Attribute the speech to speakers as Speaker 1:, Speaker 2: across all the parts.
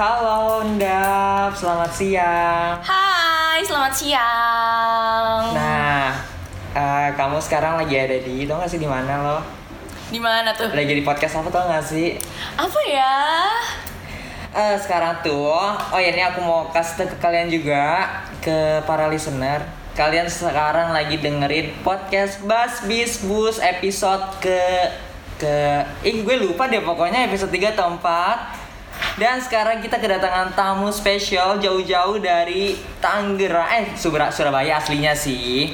Speaker 1: Halo Ndap, selamat siang.
Speaker 2: Hai, selamat siang.
Speaker 1: Nah, eh, kamu sekarang lagi ada di, tau gak sih di mana lo?
Speaker 2: Di mana tuh?
Speaker 1: Lagi di podcast apa tau gak sih?
Speaker 2: Apa ya?
Speaker 1: Eh, sekarang tuh, oh ya ini aku mau kasih ke kalian juga, ke para listener. Kalian sekarang lagi dengerin podcast Bas Bis Bus episode ke ke ih gue lupa deh pokoknya episode 3 atau 4 dan sekarang kita kedatangan tamu spesial jauh-jauh dari Tangerang eh Surabaya, Surabaya aslinya sih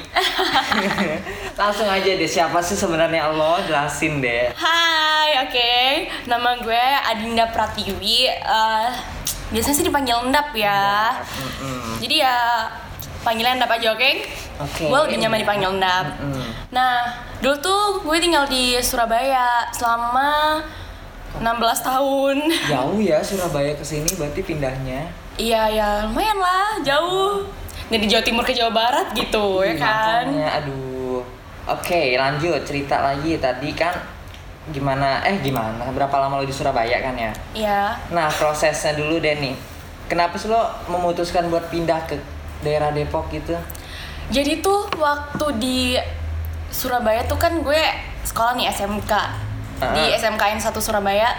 Speaker 1: langsung aja deh siapa sih sebenarnya lo jelasin deh
Speaker 2: Hai, oke. Nama gue Adinda Pratiwi. Eh, biasanya sih dipanggil Endap ya.
Speaker 1: Mm-mm.
Speaker 2: Jadi ya panggilan Endap aja, oke?
Speaker 1: Oke.
Speaker 2: Gue lebih nyaman dipanggil Endap. Nah, dulu tuh gue tinggal di Surabaya selama 16 tahun.
Speaker 1: jauh ya Surabaya ke sini berarti pindahnya
Speaker 2: Iya, ya lumayan lah, jauh. Dari Jawa Timur ke Jawa Barat gitu, ya
Speaker 1: Ih,
Speaker 2: kan?
Speaker 1: makanya, aduh. Oke, lanjut cerita lagi tadi kan gimana eh gimana berapa lama lo di Surabaya kan ya?
Speaker 2: Iya.
Speaker 1: Nah, prosesnya dulu deh nih. Kenapa sih lo memutuskan buat pindah ke daerah Depok gitu?
Speaker 2: Jadi tuh waktu di Surabaya tuh kan gue sekolah nih SMK di
Speaker 1: Ah.
Speaker 2: SMKN 1 Surabaya.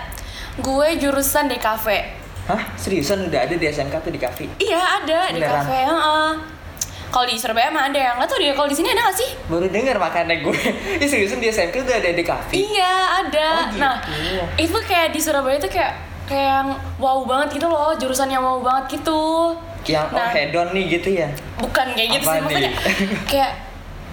Speaker 2: Gue jurusan DKV.
Speaker 1: Hah? Seriusan udah ada di SMK tuh di kafe?
Speaker 2: Iya ada
Speaker 1: Beneran?
Speaker 2: DKV. heeh. Kalau di Surabaya mah ada yang nggak tahu deh. Kalau di sini ada nggak sih?
Speaker 1: Baru denger makanya gue. Ih, seriusan di SMK udah ada di kafe?
Speaker 2: Iya ada.
Speaker 1: Oh, gitu.
Speaker 2: Nah itu kayak di Surabaya tuh kayak kayak yang wow banget gitu loh jurusan yang wow banget gitu.
Speaker 1: Yang oh
Speaker 2: Nah.
Speaker 1: hedon nih gitu ya?
Speaker 2: Bukan kayak gitu
Speaker 1: Apa
Speaker 2: sih maksudnya kayak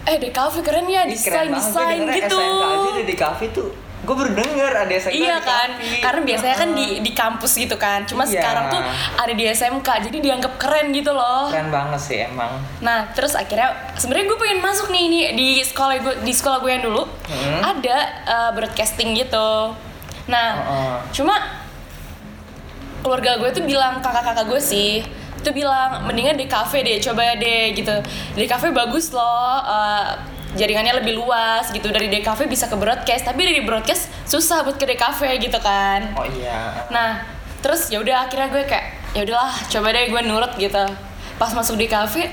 Speaker 2: eh DKV keren ya desain desain gitu.
Speaker 1: SMK aja di kafe tuh. Gue baru denger ada SMK
Speaker 2: Iya
Speaker 1: di
Speaker 2: kan,
Speaker 1: kafe.
Speaker 2: karena biasanya kan di di kampus gitu kan. Cuma
Speaker 1: Iya.
Speaker 2: sekarang tuh ada di SMK, jadi dianggap keren gitu loh.
Speaker 1: Keren banget sih emang.
Speaker 2: Nah, terus akhirnya sebenarnya gue pengen masuk nih ini di sekolah gue di sekolah gue yang dulu
Speaker 1: Hmm.
Speaker 2: ada uh, broadcasting gitu. Nah,
Speaker 1: Heeh.
Speaker 2: cuma keluarga gue tuh bilang kakak-kakak gue sih tuh bilang mendingan di cafe deh coba deh gitu di cafe bagus loh uh, jaringannya lebih luas gitu dari DKV bisa ke broadcast tapi dari broadcast susah buat ke DKV gitu kan
Speaker 1: Oh iya.
Speaker 2: Nah, terus ya udah akhirnya gue kayak ya udahlah coba deh gue nurut gitu. Pas masuk di kafe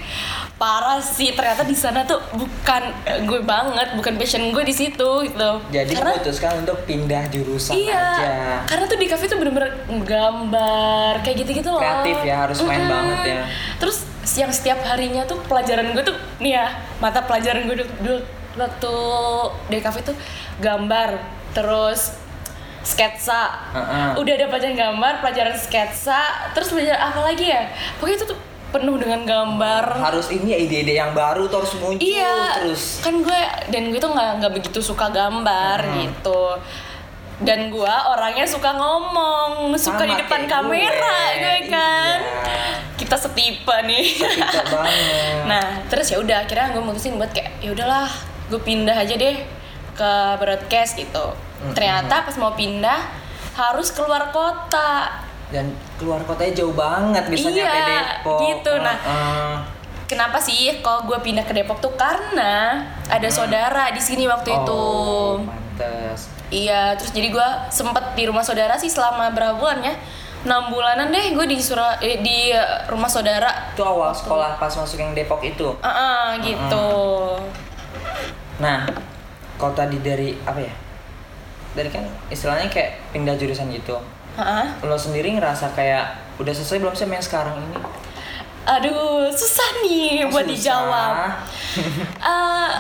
Speaker 2: parah sih ternyata di sana tuh bukan gue banget, bukan passion gue di situ gitu.
Speaker 1: Jadi
Speaker 2: karena
Speaker 1: memutuskan untuk pindah jurusan
Speaker 2: iya,
Speaker 1: aja.
Speaker 2: karena tuh di kafe tuh bener-bener gambar kayak gitu-gitu loh.
Speaker 1: Kreatif ya, harus main banget ya.
Speaker 2: Terus yang setiap harinya tuh pelajaran gue tuh nih ya mata pelajaran gue dulu, waktu di kafe tuh gambar, terus sketsa.
Speaker 1: Heeh.
Speaker 2: Udah ada pelajaran gambar, pelajaran sketsa, terus pelajaran apa lagi ya? Pokoknya itu tuh penuh dengan gambar.
Speaker 1: Harus ini ya ide-ide yang baru tuh harus muncul
Speaker 2: Iya,
Speaker 1: terus.
Speaker 2: kan gue dan gue tuh nggak nggak begitu suka gambar
Speaker 1: Hmm.
Speaker 2: gitu. Dan gue orangnya suka ngomong, suka di
Speaker 1: Sama
Speaker 2: depan kamera,
Speaker 1: gue.
Speaker 2: gue kan.
Speaker 1: Iya.
Speaker 2: Kita setipe nih.
Speaker 1: Banget.
Speaker 2: nah, terus ya udah akhirnya gue mutusin buat kayak ya udahlah, gue pindah aja deh ke broadcast gitu.
Speaker 1: Mm-mm.
Speaker 2: Ternyata pas mau pindah harus keluar kota.
Speaker 1: Dan keluar kotanya jauh banget bisa
Speaker 2: Iya,
Speaker 1: nyampe Depok.
Speaker 2: gitu. Nah,
Speaker 1: Heeh.
Speaker 2: Kenapa sih kalau gue pindah ke Depok tuh karena ada saudara di sini waktu itu.
Speaker 1: Oh, pantes.
Speaker 2: Iya, terus jadi gue sempet di rumah saudara sih selama berapa bulan ya? 6 bulanan deh gue di Sura eh, di rumah saudara.
Speaker 1: Itu awal sekolah pas masuk yang Depok itu.
Speaker 2: Ah, ah, gitu.
Speaker 1: Nah, kalau tadi dari apa ya? Dari kan istilahnya kayak pindah jurusan gitu. Lo sendiri ngerasa kayak udah selesai belum sih main sekarang ini?
Speaker 2: Aduh, susah nih buat
Speaker 1: Susah.
Speaker 2: dijawab. Eh,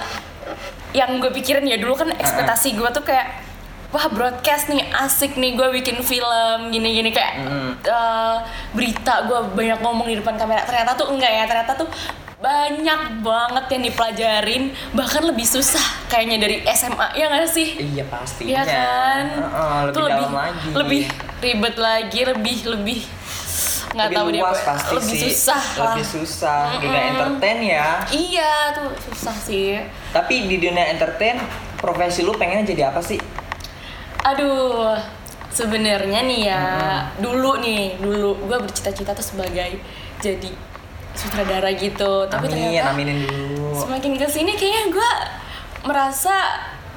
Speaker 2: yang gue pikirin ya dulu kan ekspektasi gue tuh kayak wah broadcast nih asik nih gue bikin film gini-gini kayak
Speaker 1: Mm.
Speaker 2: eh, berita gue banyak ngomong di depan kamera ternyata tuh enggak ya ternyata tuh banyak banget yang dipelajarin bahkan lebih susah kayaknya dari SMA ya nggak sih
Speaker 1: Iya pastinya.
Speaker 2: Iya kan
Speaker 1: Heeh, lebih
Speaker 2: Tuh
Speaker 1: dalam lagi.
Speaker 2: lebih ribet lagi lebih lebih nggak
Speaker 1: Lebih
Speaker 2: tahu deh apa-
Speaker 1: pasti
Speaker 2: lebih
Speaker 1: sih.
Speaker 2: susah lah
Speaker 1: Lebih susah. Dunia
Speaker 2: Mm-mm.
Speaker 1: entertain ya.
Speaker 2: iya tuh susah sih
Speaker 1: Tapi di dunia entertain, profesi lu pengennya jadi apa sih?
Speaker 2: Aduh, sebenarnya nih ya, dulu nih, dulu gue bercita-cita tuh sebagai jadi sutradara gitu. Tapi
Speaker 1: Amin,
Speaker 2: ternyata
Speaker 1: aminin dulu.
Speaker 2: semakin ke sini kayaknya gue merasa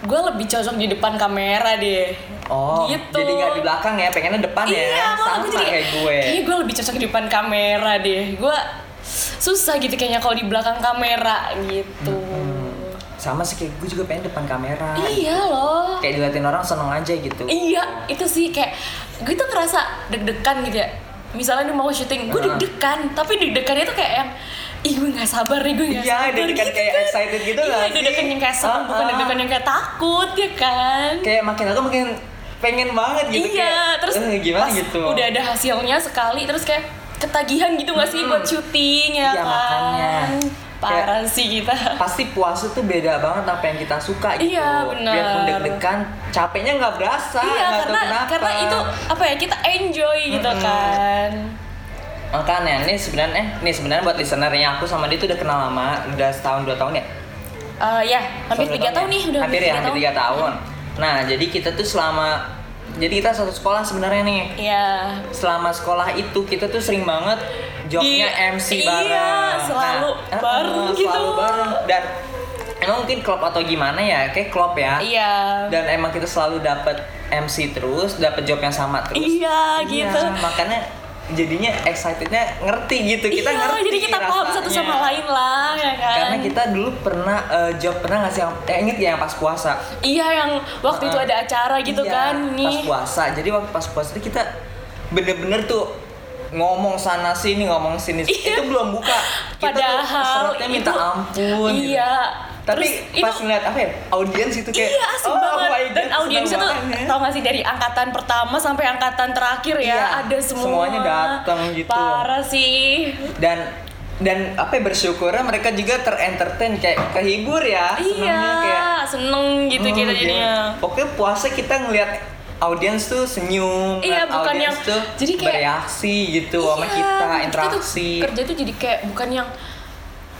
Speaker 2: gue lebih cocok di depan kamera deh
Speaker 1: Oh,
Speaker 2: gitu.
Speaker 1: jadi nggak di belakang ya, pengennya depan
Speaker 2: iya
Speaker 1: ya, sama
Speaker 2: gue jadi
Speaker 1: kayak gue.
Speaker 2: kayaknya gue lebih cocok di depan kamera deh gue susah gitu kayaknya kalau di belakang kamera gitu
Speaker 1: Sama sih kayak gue juga pengen depan kamera.
Speaker 2: iya loh
Speaker 1: Kayak diliatin orang seneng aja gitu.
Speaker 2: Iya, itu sih kayak gue tuh ngerasa deg-degan gitu ya. Misalnya nih mau syuting, gue
Speaker 1: Ah.
Speaker 2: deg-degan, tapi deg-degannya tuh kayak yang ih gue nggak sabar nih gue nggak
Speaker 1: Iya,
Speaker 2: sabar
Speaker 1: deg-degan kayak excited gitu
Speaker 2: iya,
Speaker 1: sih?
Speaker 2: deg-degan yang kayak seneng, bukan
Speaker 1: Ah, ah.
Speaker 2: deg-degan yang kayak takut ya kan
Speaker 1: Kayak makin aku makin pengen banget gitu
Speaker 2: iya
Speaker 1: kayak,
Speaker 2: terus
Speaker 1: eh, gimana
Speaker 2: pas
Speaker 1: gitu.
Speaker 2: udah ada hasilnya sekali terus kayak ketagihan gitu gak sih buat syuting ya
Speaker 1: Iya,
Speaker 2: kan
Speaker 1: makanya.
Speaker 2: Parah sih kita
Speaker 1: pasti puasa tuh beda banget apa yang kita suka gitu.
Speaker 2: Iya, benar.
Speaker 1: Biarpun deg-degan, capeknya nggak berasa.
Speaker 2: iya
Speaker 1: tahu
Speaker 2: karena
Speaker 1: kenapa.
Speaker 2: karena itu apa ya kita enjoy gitu kan
Speaker 1: makanya nih sebenarnya eh, nih sebenarnya buat listenernya aku sama dia tuh udah kenal lama udah setahun dua tahun ya
Speaker 2: Eh, ya hampir tiga tahun nih udah
Speaker 1: hampir ya hampir tiga tahun nah jadi kita tuh selama jadi kita satu sekolah sebenarnya nih
Speaker 2: Iya.
Speaker 1: selama sekolah itu kita tuh sering banget jobnya
Speaker 2: Di-
Speaker 1: MC
Speaker 2: iya,
Speaker 1: bareng
Speaker 2: selalu
Speaker 1: eh,
Speaker 2: bareng gitu.
Speaker 1: selalu bareng dan emang mungkin klub atau gimana ya kayak klub ya
Speaker 2: Iya.
Speaker 1: dan emang kita selalu dapat MC terus dapat job yang sama terus
Speaker 2: Iya, gitu.
Speaker 1: makanya jadinya excitednya ngerti gitu kita
Speaker 2: iya,
Speaker 1: ngerti
Speaker 2: jadi kita paham satu
Speaker 1: rasanya.
Speaker 2: sama lain lah ya kan.
Speaker 1: karena kita dulu pernah eh, job pernah ngasih yang eh, inget ya yang pas puasa
Speaker 2: Iya yang waktu itu
Speaker 1: Ah.
Speaker 2: ada acara gitu
Speaker 1: Iya,
Speaker 2: kan
Speaker 1: pas
Speaker 2: nih.
Speaker 1: puasa jadi waktu pas puasa itu kita bener-bener tuh ngomong sana sini ngomong sini
Speaker 2: Iya.
Speaker 1: itu belum buka kita
Speaker 2: Padahal
Speaker 1: tuh minta
Speaker 2: itu-
Speaker 1: ampun gitu.
Speaker 2: Iya.
Speaker 1: tapi
Speaker 2: Terus
Speaker 1: pas
Speaker 2: itu
Speaker 1: ngeliat apa ya audiens itu kayak
Speaker 2: Iya asik
Speaker 1: oh,
Speaker 2: banget
Speaker 1: my
Speaker 2: dan
Speaker 1: God,
Speaker 2: tuh
Speaker 1: banget.
Speaker 2: tau gak sih dari angkatan pertama sampai angkatan terakhir ya
Speaker 1: Iya,
Speaker 2: ada semua
Speaker 1: semuanya datang gitu.
Speaker 2: parah sih
Speaker 1: dan dan apa ya bersyukurnya mereka juga terentertain kayak kehibur ya senengnya
Speaker 2: iya
Speaker 1: kayak
Speaker 2: seneng gitu
Speaker 1: oh,
Speaker 2: kita
Speaker 1: gila.
Speaker 2: jadinya
Speaker 1: pokoknya puasa kita ngeliat audiens tuh senyum
Speaker 2: Iya, bukan yang-
Speaker 1: tuh
Speaker 2: jadi kayak-
Speaker 1: bereaksi gitu sama
Speaker 2: Iya,
Speaker 1: kita
Speaker 2: tuh
Speaker 1: interaksi.
Speaker 2: kerja tuh jadi kayak bukan yang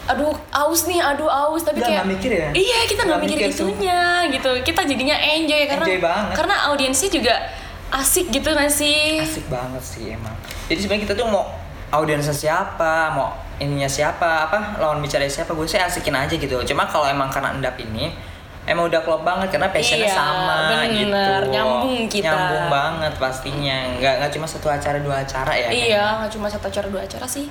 Speaker 2: aduh aus nih aduh aus tapi
Speaker 1: Nggak,
Speaker 2: kayak
Speaker 1: nggak mikir ya?
Speaker 2: iya kita nggak
Speaker 1: Nggak
Speaker 2: mikir
Speaker 1: mikir,
Speaker 2: itunya gitu. Kita jadinya enjoy karena
Speaker 1: Enjoy banget.
Speaker 2: karena audiensnya juga asik gitu gak sih?
Speaker 1: Asik banget sih emang. Jadi sebenarnya kita tuh mau audiensnya siapa mau ininya siapa apa lawan bicara siapa gue sih asikin aja gitu. Cuma kalau emang karena endap ini emang udah klop banget karena passionnya
Speaker 2: Iya,
Speaker 1: sama
Speaker 2: bener.
Speaker 1: gitu.
Speaker 2: Nyambung kita.
Speaker 1: nyambung banget pastinya. Nggak nggak cuma satu acara dua acara ya
Speaker 2: iya nggak cuma satu acara dua acara sih.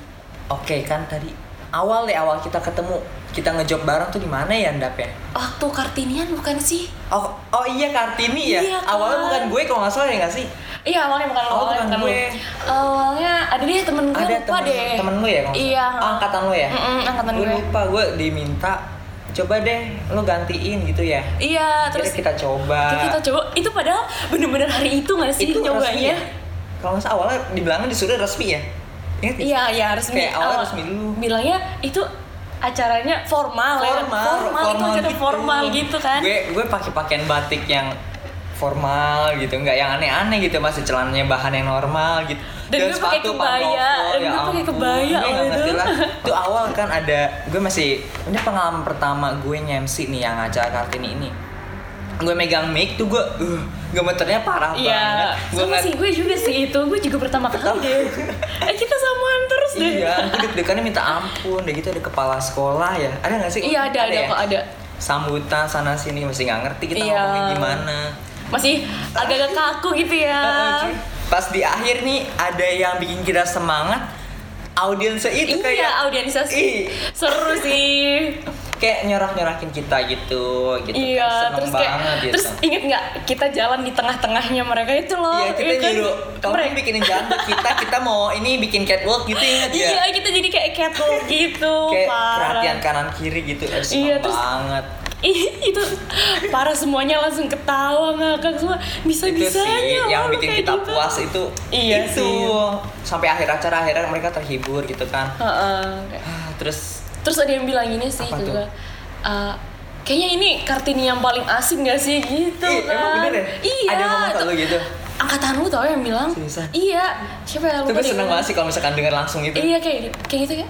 Speaker 1: Oke kan tadi awal deh awal kita ketemu. Kita ngejob bareng tuh di mana ya endap ya?
Speaker 2: Waktu kartinian bukan sih?
Speaker 1: Oh oh iya kartini ya?
Speaker 2: Iya, kan?
Speaker 1: awalnya bukan gue kalau nggak salah ya nggak sih?
Speaker 2: Iya awalnya bukan lo
Speaker 1: Oh,
Speaker 2: awalnya
Speaker 1: bukan gue.
Speaker 2: awalnya ada deh temen gue
Speaker 1: ada
Speaker 2: lupa
Speaker 1: temen,
Speaker 2: deh.
Speaker 1: temen lu ya
Speaker 2: iya?
Speaker 1: Oh, angkatan lu ya?
Speaker 2: Mm-mm, angkatan
Speaker 1: gue
Speaker 2: gue.
Speaker 1: lupa gue diminta coba deh lo gantiin gitu ya
Speaker 2: iya
Speaker 1: terus kita coba
Speaker 2: kita coba itu padahal bener-bener hari itu gak sih
Speaker 1: itu
Speaker 2: nyobanya
Speaker 1: ya? kalau nggak awalnya dibilangnya disuruh resmi ya Ingat nggak?
Speaker 2: Iya, iya resmi.
Speaker 1: Kayak awalnya
Speaker 2: Awal-
Speaker 1: resmi dulu.
Speaker 2: Bilangnya itu acaranya formal, ya.
Speaker 1: formal
Speaker 2: formal, itu acara formal gitu kan.
Speaker 1: gue gue pakai pakaian batik yang formal gitu nggak yang aneh-aneh gitu masih celananya bahan yang normal gitu
Speaker 2: Dan gue pakai kebaya, dan gue pakai kebaya
Speaker 1: Gue
Speaker 2: waktu
Speaker 1: ngerti
Speaker 2: itu.
Speaker 1: lah. itu awal kan ada gue masih ini pengalaman pertama gue nge-MC nih yang acara kartini ini gue megang mic tuh gue uh, gemeternya parah
Speaker 2: Iya,
Speaker 1: banget gue
Speaker 2: sama sih gue juga sih itu, gue juga pertama kali deh. eh kita samaan terus deh.
Speaker 1: iya gue deg-degannya minta ampun udah gitu ada kepala sekolah ya ada nggak sih
Speaker 2: Iya ada ada
Speaker 1: ya?
Speaker 2: kok ada.
Speaker 1: sambutan sana sini masih nggak ngerti kita
Speaker 2: Iya.
Speaker 1: ngomongnya gimana
Speaker 2: Masih agak-agak kaku gitu ya.
Speaker 1: Pas di akhir nih ada yang bikin kita semangat audiensnya itu
Speaker 2: iya,
Speaker 1: kayak
Speaker 2: audiensnya
Speaker 1: Ih.
Speaker 2: sih seru sih.
Speaker 1: kayak nyorak-nyorakin kita gitu gitu
Speaker 2: iya,
Speaker 1: Seneng
Speaker 2: terus kayak
Speaker 1: banget gitu
Speaker 2: terus inget nggak kita jalan di tengah-tengahnya mereka itu loh.
Speaker 1: Iya kita
Speaker 2: ya kan?
Speaker 1: nyuruh kamu
Speaker 2: Mereka-
Speaker 1: bikinin jalan buat kita kita mau ini bikin catwalk gitu inget ya
Speaker 2: Iya, kita jadi kayak catwalk gitu.
Speaker 1: kayak
Speaker 2: parah.
Speaker 1: perhatian kanan kiri gitu Aduh, seneng
Speaker 2: Iya, terus-
Speaker 1: banget
Speaker 2: itu parah semuanya langsung ketawa ngakak semua bisa
Speaker 1: itu
Speaker 2: bisanya
Speaker 1: sih yang bikin kita
Speaker 2: gitu.
Speaker 1: puas itu
Speaker 2: Iya
Speaker 1: itu
Speaker 2: sih.
Speaker 1: sampai akhir acara akhirnya mereka terhibur gitu kan
Speaker 2: Heeh.
Speaker 1: Ah, terus
Speaker 2: terus ada yang bilang gini sih
Speaker 1: Apa
Speaker 2: juga "Eh, kayaknya ini kartini yang paling asing gak sih gitu
Speaker 1: Ih,
Speaker 2: kan
Speaker 1: emang bener ya?
Speaker 2: iya
Speaker 1: Ada yang ngomong ke lu gitu?
Speaker 2: angkatan lu tau yang bilang
Speaker 1: Seriusan?
Speaker 2: iya siapa ya
Speaker 1: Tapi
Speaker 2: lupa deh.
Speaker 1: seneng banget sih kalau misalkan denger langsung gitu
Speaker 2: iya kayak kayak gitu ya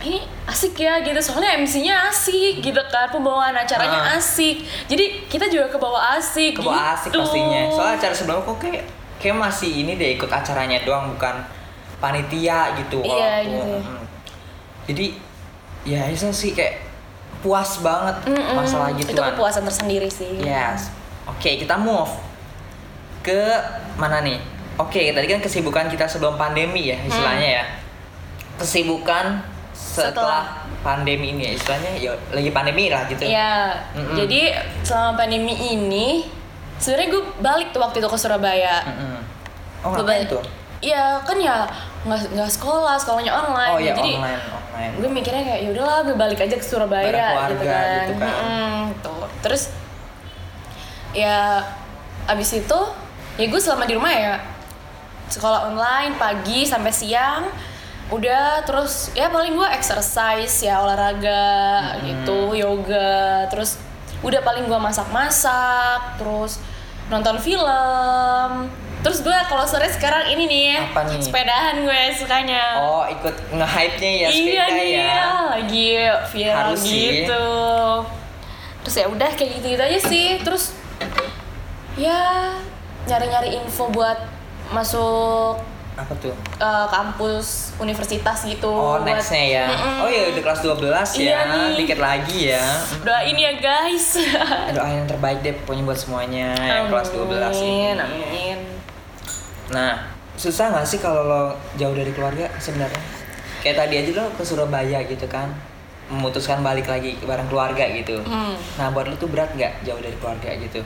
Speaker 2: ini asik ya gitu soalnya MC-nya asik gitu kan pembawaan acaranya
Speaker 1: Ah.
Speaker 2: asik jadi kita juga ke bawah asik
Speaker 1: ke bawah asik
Speaker 2: gitu.
Speaker 1: pastinya soalnya acara sebelumnya kok kayak kayak masih ini deh ikut acaranya doang bukan panitia gitu
Speaker 2: Iya, gitu.
Speaker 1: Mm. jadi ya itu sih kayak puas banget
Speaker 2: Mm-mm.
Speaker 1: masalah
Speaker 2: itu
Speaker 1: gituan.
Speaker 2: kepuasan tersendiri sih
Speaker 1: Yes. Oke, kita move ke mana nih? Oke, tadi kan kesibukan kita sebelum pandemi ya istilahnya ya. Kesibukan setelah,
Speaker 2: Setelah.
Speaker 1: pandemi ini ya istilahnya ya lagi pandemi lah gitu.
Speaker 2: Iya,
Speaker 1: Mm-mm.
Speaker 2: jadi selama pandemi ini sebenarnya gue balik tuh waktu itu ke Surabaya.
Speaker 1: Mm-mm. Oh, ngapain tuh?
Speaker 2: Iya kan ya nggak nggak sekolah, sekolahnya online.
Speaker 1: Oh iya,
Speaker 2: jadi
Speaker 1: online, online.
Speaker 2: gue mikirnya kayak ya udahlah gue balik aja ke Surabaya
Speaker 1: keluarga
Speaker 2: gitu kan.
Speaker 1: gitu kan.
Speaker 2: Mm-mm, tuh. Terus ya abis itu ya gue selama di rumah ya sekolah online pagi sampai siang udah terus ya paling gue exercise ya olahraga gitu yoga terus udah paling gue masak-masak terus nonton film terus gue kalau sore sekarang ini nih
Speaker 1: Apa nih?
Speaker 2: sepedahan gue sukanya
Speaker 1: Oh, ikut nge-hype-nya ya
Speaker 2: iya
Speaker 1: sepeda
Speaker 2: nih
Speaker 1: ya.
Speaker 2: lagi viral
Speaker 1: Harus sih.
Speaker 2: gitu terus ya udah kayak gitu gitu aja sih terus ya nyari-nyari info buat masuk
Speaker 1: Apa tuh?
Speaker 2: eh, kampus universitas gitu
Speaker 1: Oh,
Speaker 2: buat-
Speaker 1: nextnya ya.
Speaker 2: Mm-mm.
Speaker 1: Oh iya, udah kelas 12
Speaker 2: Iya
Speaker 1: ya.
Speaker 2: nih.
Speaker 1: Dikit lagi ya.
Speaker 2: doain ya guys
Speaker 1: Doa yang terbaik deh pokoknya buat semuanya yang kelas 12 ini.
Speaker 2: amin amin
Speaker 1: Nah, susah nggak sih kalau lo jauh dari keluarga sebenarnya? Kayak tadi aja lo ke Surabaya gitu kan, memutuskan balik lagi bareng keluarga gitu.
Speaker 2: Hmm.
Speaker 1: Nah, buat lo tuh berat nggak jauh dari keluarga gitu?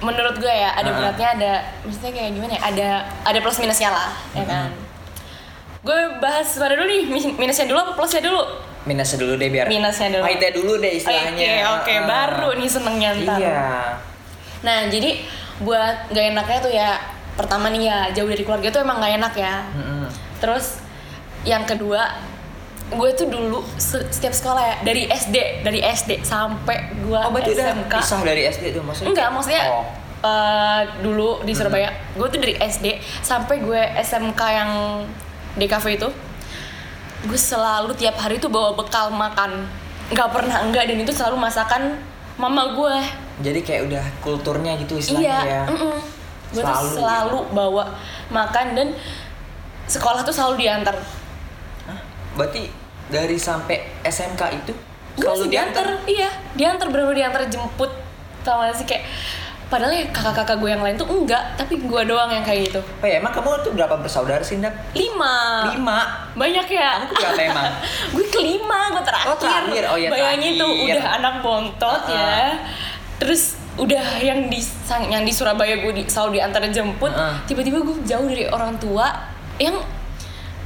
Speaker 2: menurut gue ya ada
Speaker 1: Ah.
Speaker 2: beratnya ada maksudnya kayak gimana ya ada ada plus minusnya lah ya kan gue bahas mana dulu nih Min- minusnya dulu apa plusnya dulu
Speaker 1: Minusnya dulu deh biar.
Speaker 2: Minusnya dulu.
Speaker 1: Pahitnya dulu deh
Speaker 2: oke
Speaker 1: istilahnya.
Speaker 2: oke
Speaker 1: Ah.
Speaker 2: baru nih senengnya ntar
Speaker 1: Iya.
Speaker 2: nah jadi buat gak enaknya tuh ya pertama nih ya jauh dari keluarga tuh emang gak enak ya
Speaker 1: Mm-mm.
Speaker 2: terus yang kedua gue tuh dulu se- setiap sekolah ya dari SD dari SD sampai gue
Speaker 1: Oh, berarti udah
Speaker 2: SMK
Speaker 1: pisah dari SD tuh maksudnya?
Speaker 2: enggak maksudnya
Speaker 1: Oh.
Speaker 2: eh, dulu di Surabaya gue tuh dari SD sampai gue SMK yang di cafe itu gue selalu tiap hari tuh bawa bekal makan nggak pernah enggak dan itu selalu masakan mama gue
Speaker 1: Jadi kayak udah kulturnya gitu istilahnya ya.
Speaker 2: iya mm-mm. Gue tuh
Speaker 1: Selalu
Speaker 2: bawa makan dan sekolah tuh selalu diantar
Speaker 1: Hah? Berarti dari sampai SMK itu
Speaker 2: gue
Speaker 1: selalu
Speaker 2: sih diantar iya diantar bener diantar jemput tau gak sih kayak padahal ya kakak-kakak gue yang lain tuh enggak tapi gue doang yang kayak gitu
Speaker 1: Oh ya, emang kamu tuh berapa bersaudara sih, Ndak?
Speaker 2: lima
Speaker 1: Lima.
Speaker 2: banyak ya
Speaker 1: Kamu berapa emang?
Speaker 2: gue kelima gue terakhir,
Speaker 1: Oh, terakhir. Oh, iya,
Speaker 2: bayangin tuh
Speaker 1: terakhir.
Speaker 2: udah anak bontot
Speaker 1: Uh-uh.
Speaker 2: ya terus udah yang di yang di Surabaya gue di, selalu diantar jemput
Speaker 1: Uh-uh.
Speaker 2: tiba-tiba gue jauh dari orang tua yang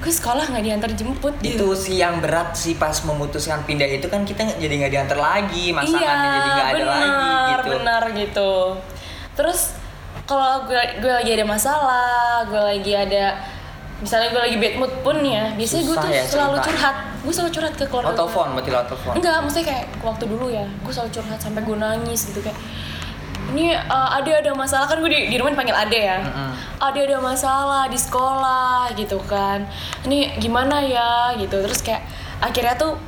Speaker 2: gue sekolah nggak diantar jemput
Speaker 1: itu sih yang berat sih pas memutuskan pindah itu kan kita jadi nggak diantar lagi masakannya jadi nggak ada
Speaker 2: benar,
Speaker 1: lagi gitu
Speaker 2: Iya, benar gitu. Terus kalau gue gue lagi ada masalah, gue lagi ada misalnya gue lagi bad mood pun ya, biasanya gue tuh
Speaker 1: ya
Speaker 2: selalu
Speaker 1: cerita.
Speaker 2: curhat. Gue selalu curhat ke keluarga.
Speaker 1: oh telepon berarti telepon
Speaker 2: Enggak, maksudnya kayak waktu dulu ya, gue selalu curhat sampai gue nangis gitu kayak ini uh, ada ada masalah. Kan gue di, di rumah dipanggil ade ya.
Speaker 1: Mm-mm.
Speaker 2: ada ada masalah di sekolah gitu kan. Ini gimana ya gitu. Terus kayak akhirnya tuh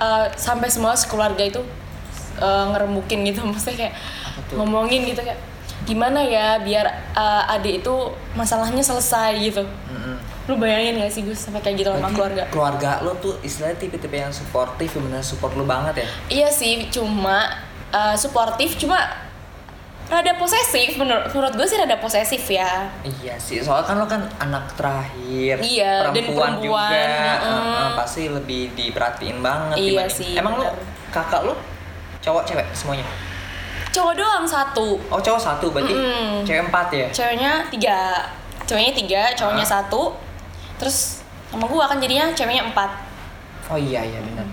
Speaker 2: uh, sampai semua sekeluarga itu uh, ngeremukin gitu. Maksudnya kayak ngomongin gitu kayak gimana ya biar uh, adik itu masalahnya selesai gitu.
Speaker 1: Mm-mm.
Speaker 2: lu bayangin gak sih gue sampai kayak gitu sama keluarga?
Speaker 1: keluarga lo tuh istilahnya tipe-tipe yang suportif benar support lo banget ya?
Speaker 2: Iya sih, cuma uh, suportif, cuma rada posesif menurut menurut gue sih rada posesif ya.
Speaker 1: iya sih soalnya kan lo kan anak terakhir
Speaker 2: Iya, dan
Speaker 1: perempuan,
Speaker 2: perempuan,
Speaker 1: juga.
Speaker 2: mm-mm.
Speaker 1: Eh, eh, pasti lebih diperhatiin banget
Speaker 2: Iya
Speaker 1: dibanding-
Speaker 2: sih,
Speaker 1: emang lo kakak lo cowok cewek semuanya?
Speaker 2: Cowok doang satu,
Speaker 1: oh cowok satu berarti
Speaker 2: Mm-mm.
Speaker 1: cewek empat ya?
Speaker 2: Ceweknya tiga, ceweknya tiga, cowoknya
Speaker 1: Ah.
Speaker 2: satu, terus sama gue kan jadinya ceweknya empat.
Speaker 1: Oh iya iya benar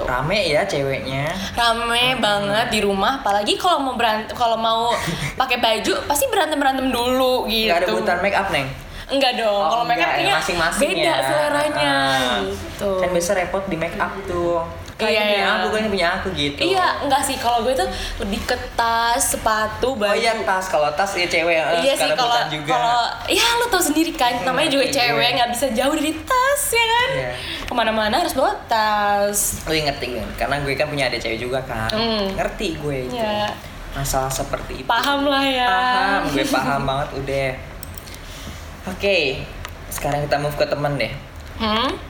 Speaker 2: gitu.
Speaker 1: rame ya ceweknya
Speaker 2: Rame banget di rumah, apalagi kalau mau berantem, kalau mau pakai baju pasti berantem berantem dulu gitu.
Speaker 1: nggak ada kebutuhan make up neng
Speaker 2: Enggak dong,
Speaker 1: Oh,
Speaker 2: kalau make up
Speaker 1: ya,
Speaker 2: kayaknya
Speaker 1: masing-masing
Speaker 2: beda
Speaker 1: ya.
Speaker 2: seleranya
Speaker 1: Ah.
Speaker 2: gitu.
Speaker 1: kan biasa repot di make up tuh kayak
Speaker 2: Iya,
Speaker 1: ini punya
Speaker 2: iya.
Speaker 1: aku kan punya aku gitu.
Speaker 2: Iya, enggak sih. Kalau gue tuh lebih ke tas, sepatu, baju.
Speaker 1: oh iya tas. Kalau tas ya cewek ya
Speaker 2: Iya sih kalau kalau ya lo tau sendiri kan.
Speaker 1: Hmm,
Speaker 2: namanya juga
Speaker 1: ngerti
Speaker 2: cewek nggak bisa jauh dari tas ya kan?
Speaker 1: Iya.
Speaker 2: ke mana-mana harus bawa tas.
Speaker 1: Gue ngerti gue, karena gue kan punya adik cewek juga kan.
Speaker 2: Hmm.
Speaker 1: Ngerti gue itu.
Speaker 2: Iya.
Speaker 1: Masalah seperti itu.
Speaker 2: Paham lah ya.
Speaker 1: Paham, gue paham banget udah. Oke, sekarang kita move ke temen deh.
Speaker 2: Hmm?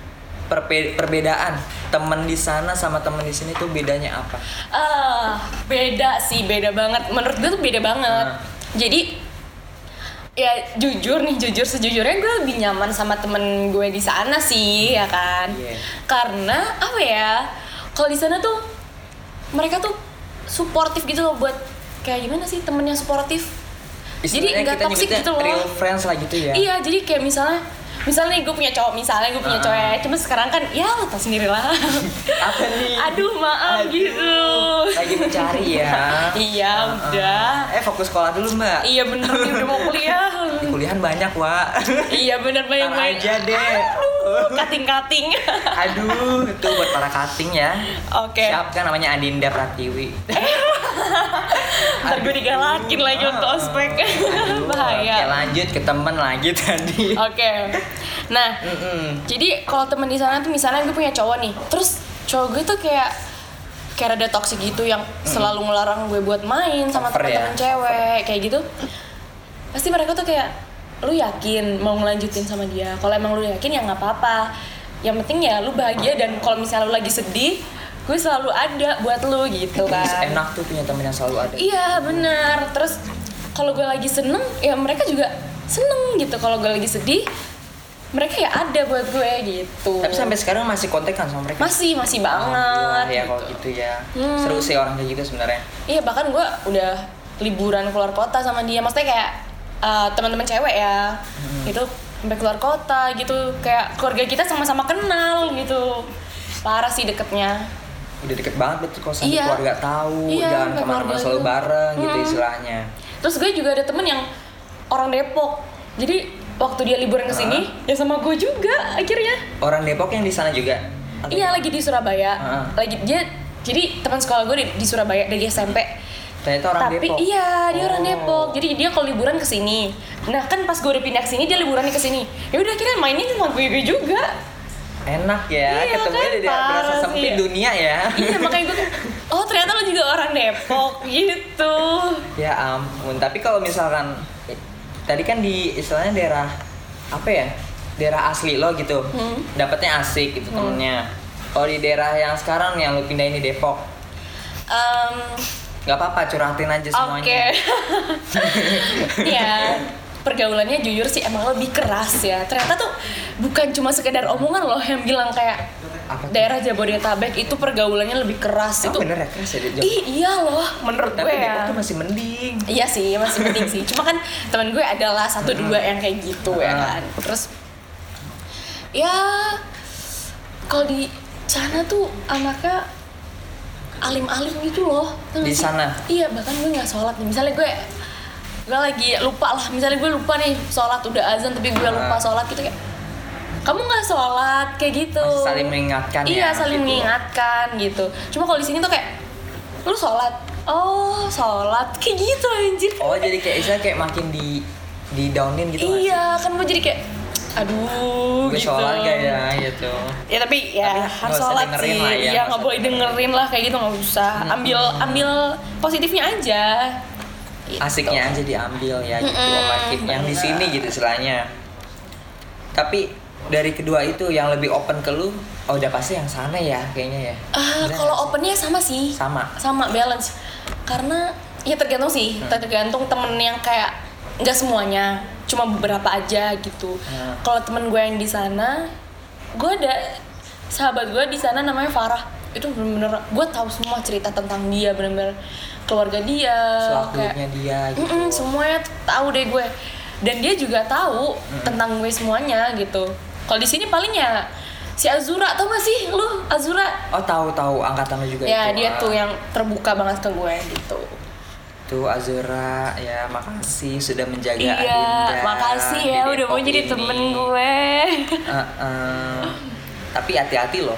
Speaker 1: Perpe- perbedaan temen di sana sama temen di sini tuh bedanya apa?
Speaker 2: Ah, beda sih, beda banget. Menurut gue tuh beda banget.
Speaker 1: Nah.
Speaker 2: Jadi ya jujur nih, jujur sejujurnya gue lebih nyaman sama temen gue di sana sih, ya kan?
Speaker 1: Iya.
Speaker 2: Karena apa ya? Kalau di sana tuh mereka tuh suportif gitu loh buat kayak gimana sih temen yang suportif? Jadi
Speaker 1: Istilahnya
Speaker 2: nggak
Speaker 1: kita
Speaker 2: toxic gitu loh.
Speaker 1: Real friends lah gitu ya.
Speaker 2: Iya, jadi kayak misalnya misalnya gue punya cowok, misalnya gue punya
Speaker 1: Ah.
Speaker 2: cowok cuma sekarang kan ya lo tau sendiri lah.
Speaker 1: Apa nih?
Speaker 2: Aduh maaf
Speaker 1: Aduh,
Speaker 2: gitu.
Speaker 1: Lagi mencari ya.
Speaker 2: Iya,
Speaker 1: ah.
Speaker 2: udah.
Speaker 1: Eh fokus sekolah dulu mbak.
Speaker 2: Iya bener nih udah mau kuliah.
Speaker 1: Kuliahan banyak wa.
Speaker 2: iya bener banyak banyak.
Speaker 1: aja deh.
Speaker 2: Kating kating.
Speaker 1: Aduh, itu buat para cutting ya.
Speaker 2: Oke.
Speaker 1: Siap kan namanya Adinda Pratiwi.
Speaker 2: Ntar gue digalakin lagi untuk ospek.
Speaker 1: Aduh, Oke,
Speaker 2: Bahaya.
Speaker 1: lanjut ke temen lagi tadi.
Speaker 2: Oke. Nah,
Speaker 1: Mm-mm.
Speaker 2: jadi kalau temen di sana tuh misalnya gue punya cowok nih, terus cowok gue tuh kayak kayak rada toxic gitu yang selalu ngelarang gue buat main sama
Speaker 1: Over ya?
Speaker 2: teman-teman cewek kayak gitu. Pasti mereka tuh kayak lu yakin mau ngelanjutin sama dia. Kalau emang lu yakin ya nggak apa-apa. Yang penting ya lu bahagia dan kalau misalnya lu lagi sedih, gue selalu ada buat lu gitu kan.
Speaker 1: enak tuh punya temen yang selalu ada.
Speaker 2: Iya benar. Terus kalau gue lagi seneng, ya mereka juga seneng gitu. Kalau gue lagi sedih, mereka ya ada buat gue gitu.
Speaker 1: Tapi sampai sekarang masih kontekan sama mereka.
Speaker 2: masih masih banget.
Speaker 1: ya
Speaker 2: gitu.
Speaker 1: kalau gitu ya.
Speaker 2: Hmm.
Speaker 1: Seru sih orang kayak gitu sebenarnya.
Speaker 2: Iya bahkan gue udah liburan keluar kota sama dia. Maksudnya kayak uh, teman-teman cewek ya,
Speaker 1: Hmm.
Speaker 2: itu sampai keluar kota gitu. Kayak keluarga kita sama-sama kenal gitu. Parah sih deketnya.
Speaker 1: Udah deket banget betul kalau sampai
Speaker 2: Iya.
Speaker 1: keluarga tahu,
Speaker 2: Iya,
Speaker 1: jalan
Speaker 2: sampai
Speaker 1: ke
Speaker 2: mana-mana
Speaker 1: selalu bareng gitu
Speaker 2: Hmm.
Speaker 1: istilahnya.
Speaker 2: Terus gue juga ada temen yang orang Depok. Jadi waktu dia liburan ke sini, ya sama gue juga akhirnya.
Speaker 1: Orang Depok yang di sana juga. Atau
Speaker 2: Iya lagi di Surabaya.
Speaker 1: Ah.
Speaker 2: Lagi dia jadi teman sekolah gue di, di Surabaya dari SMP.
Speaker 1: Ternyata orang
Speaker 2: Tapi
Speaker 1: Depok.
Speaker 2: iya dia orang
Speaker 1: Oh.
Speaker 2: Depok. Jadi dia kalau liburan ke sini. Nah kan pas gue udah pindah ke sini dia liburannya ke sini. Ya udah akhirnya mainnya sama gue, gue juga.
Speaker 1: Enak ya,
Speaker 2: Iya,
Speaker 1: ketemunya
Speaker 2: kan?
Speaker 1: tidak berasa sempit
Speaker 2: sih.
Speaker 1: dunia ya.
Speaker 2: iya makanya gue oh ternyata lo juga orang Depok gitu.
Speaker 1: ya ampun, tapi kalau misalkan tadi kan di istilahnya daerah apa ya? Daerah asli lo gitu.
Speaker 2: Hmm.
Speaker 1: Dapatnya asik gitu temennya. Kalau di daerah yang sekarang yang lo pindahin di Depok,
Speaker 2: Em,
Speaker 1: nggak apa-apa curhatin aja
Speaker 2: Oke.
Speaker 1: semuanya.
Speaker 2: ya, pergaulannya jujur sih emang lebih keras ya. Ternyata tuh bukan cuma sekedar omongan loh yang bilang kayak
Speaker 1: Apa
Speaker 2: daerah Jabodetabek itu pergaulannya lebih keras
Speaker 1: Oh,
Speaker 2: itu.
Speaker 1: bener ya keras ya?
Speaker 2: Ih, iya loh, menurut
Speaker 1: Tapi
Speaker 2: gue
Speaker 1: Depok
Speaker 2: ya.
Speaker 1: tuh masih mending.
Speaker 2: Iya sih, masih penting sih. Cuma kan teman gue adalah satu dua yang kayak gitu ya kan. Terus ya kalau di sana tuh anaknya alim-alim gitu loh. Gak
Speaker 1: Di sana?
Speaker 2: Iya, bahkan gue nggak sholat nih. Misalnya gue gue lagi lupa lah. Misalnya gue lupa nih sholat udah azan tapi gue lupa
Speaker 1: Ah.
Speaker 2: sholat gitu kayak kamu nggak sholat kayak gitu.
Speaker 1: Masih saling mengingatkan
Speaker 2: Iya,
Speaker 1: ya,
Speaker 2: saling
Speaker 1: gitu.
Speaker 2: mengingatkan gitu. Cuma kalau di sini tuh kayak lu sholat, oh sholat kayak gitu anjir.
Speaker 1: Oh jadi kayak istilah kayak makin di di downin gitu
Speaker 2: iya, kan gue jadi kayak aduh
Speaker 1: Gue
Speaker 2: gitu.
Speaker 1: sholat gak ya gitu.
Speaker 2: Ya tapi ya
Speaker 1: Tapi
Speaker 2: harus sholat sih.
Speaker 1: lah ya,
Speaker 2: Iya
Speaker 1: nggak
Speaker 2: boleh dengerin lah kayak gitu nggak usah. Ambil ambil positifnya aja. Gitu.
Speaker 1: Asiknya aja diambil ya gitu makin yang di sini gitu istilahnya. Tapi dari kedua itu yang lebih open ke lu, oh udah pasti yang sana ya kayaknya ya.
Speaker 2: Ah,
Speaker 1: Bener
Speaker 2: kalau opennya sama sih.
Speaker 1: Sama.
Speaker 2: Sama balance. Karena ya tergantung sih,
Speaker 1: Hmm.
Speaker 2: tergantung temen yang kayak nggak semuanya, cuma beberapa aja gitu.
Speaker 1: Hmm.
Speaker 2: Kalau temen gue yang di sana, gue ada sahabat gue di sana namanya Farah. Itu bener-bener gue tahu semua cerita tentang dia, bener-bener keluarga dia,
Speaker 1: Selak-beluknya dia gitu.
Speaker 2: Mm-mm, semuanya tuh tahu deh gue. Dan dia juga tahu
Speaker 1: Hmm.
Speaker 2: tentang gue semuanya gitu. Kalau di sini paling ya si Azura tau gak sih lu Azura?
Speaker 1: Oh tahu tahu angkatan lu juga
Speaker 2: Ya
Speaker 1: itu.
Speaker 2: dia
Speaker 1: ah.
Speaker 2: tuh yang terbuka banget ke gue gitu.
Speaker 1: Tuh Azura ya makasih sudah menjaga
Speaker 2: iya,
Speaker 1: Adinda
Speaker 2: makasih ya udah mau jadi
Speaker 1: ini.
Speaker 2: temen gue.
Speaker 1: Eh, eh, tapi hati-hati loh.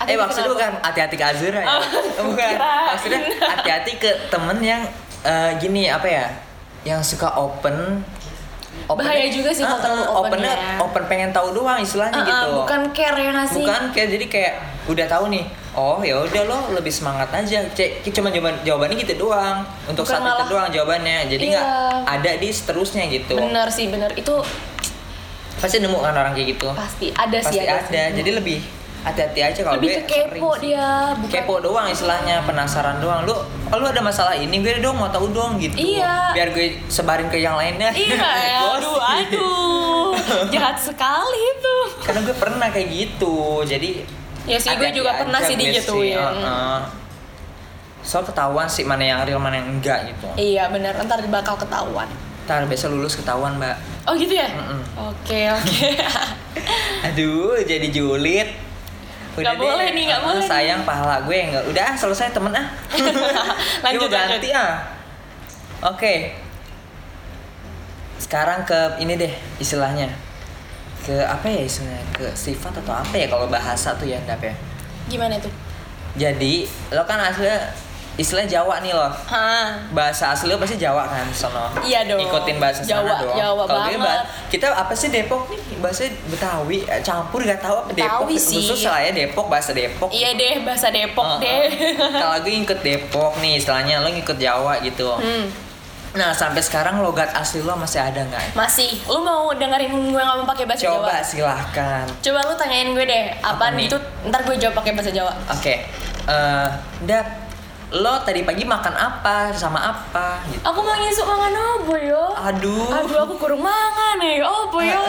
Speaker 2: Hati-hati
Speaker 1: eh maksud lu kan
Speaker 2: kenapa?
Speaker 1: hati-hati ke Azura ya?
Speaker 2: Oh,
Speaker 1: Bukan.
Speaker 2: kirain.
Speaker 1: Maksudnya hati-hati ke temen yang eh, gini apa ya? Yang suka open.
Speaker 2: Bahaya juga sih kalau
Speaker 1: Ah,
Speaker 2: terlalu open
Speaker 1: opennya
Speaker 2: ya.
Speaker 1: open pengen tahu doang istilahnya
Speaker 2: Uh-uh,
Speaker 1: gitu.
Speaker 2: bukan care ya nggak sih?
Speaker 1: Bukan kayak jadi kayak udah tahu nih. Oh ya udah lo lebih semangat aja. Cek cuma jawaban jawabannya gitu doang. Untuk
Speaker 2: Bukan
Speaker 1: saat
Speaker 2: malah-
Speaker 1: itu doang jawabannya. Jadi nggak
Speaker 2: Iya.
Speaker 1: ada di seterusnya gitu.
Speaker 2: Bener sih bener itu
Speaker 1: pasti nemu kan orang kayak gitu
Speaker 2: pasti ada
Speaker 1: pasti
Speaker 2: sih
Speaker 1: ada,
Speaker 2: sih.
Speaker 1: jadi lebih hati-hati aja kalau gue
Speaker 2: ke kepo
Speaker 1: sering
Speaker 2: dia bukan
Speaker 1: kepo doang istilahnya penasaran doang. Lu oh, lu ada masalah ini gue dong mau tahu dong gitu.
Speaker 2: Iya.
Speaker 1: biar gue sebarin ke yang lainnya.
Speaker 2: Iya ya aduh aduh. Jahat sekali itu.
Speaker 1: Karena gue pernah kayak gitu jadi
Speaker 2: Ya sih, gue juga pernah sih
Speaker 1: gue
Speaker 2: digituin.
Speaker 1: Heeh. soal ketahuan sih mana yang real mana yang enggak gitu.
Speaker 2: Iya bener. Ntar bakal ketahuan.
Speaker 1: Ntar biasa lulus ketahuan mbak.
Speaker 2: Oh gitu ya? Oke oke.
Speaker 1: Aduh jadi julid
Speaker 2: Nggak boleh nih, nggak
Speaker 1: Ah,
Speaker 2: boleh nih.
Speaker 1: sayang pahala gue enggak udah ah, selesai temen ah.
Speaker 2: Lanjut,
Speaker 1: Yuk, ganti ah. Oke. Sekarang ke ini deh istilahnya. Ke apa ya istilahnya? Ke sifat atau apa ya kalau bahasa tuh ya Dap ya?
Speaker 2: Gimana tuh?
Speaker 1: Jadi lo kan aslinya istilah Jawa nih lo
Speaker 2: Hah.
Speaker 1: bahasa asli lo pasti Jawa kan sono.
Speaker 2: Iya dong.
Speaker 1: ikutin bahasa sana
Speaker 2: Jawa,
Speaker 1: dong
Speaker 2: Jawa
Speaker 1: Kalau gue
Speaker 2: banget.
Speaker 1: bah- kita apa sih Depok nih? Bahasa Betawi eh, campur gak tahu apa Depok.
Speaker 2: Betawi sih.
Speaker 1: khusus lah ya Depok bahasa Depok.
Speaker 2: Iya deh bahasa Depok
Speaker 1: Heeh.
Speaker 2: deh.
Speaker 1: Kalau gue ngikut Depok nih istilahnya lo ngikut Jawa gitu.
Speaker 2: Hmm.
Speaker 1: nah sampai sekarang logat asli lo masih ada nggak?
Speaker 2: Masih. Lu mau dengerin gue ngomong pakai bahasa
Speaker 1: coba
Speaker 2: Jawa?
Speaker 1: silahkan.
Speaker 2: Coba lu tanyain gue deh
Speaker 1: Apa
Speaker 2: apaan
Speaker 1: nih?
Speaker 2: itu? Ntar gue jawab pakai bahasa Jawa.
Speaker 1: Oke. Eh Dap lo tadi pagi makan apa? Sama apa? Gitu.
Speaker 2: Aku mau ngisuk mangan apa yo?
Speaker 1: Aduh.
Speaker 2: Aduh aku kurang mangan nih apa yo?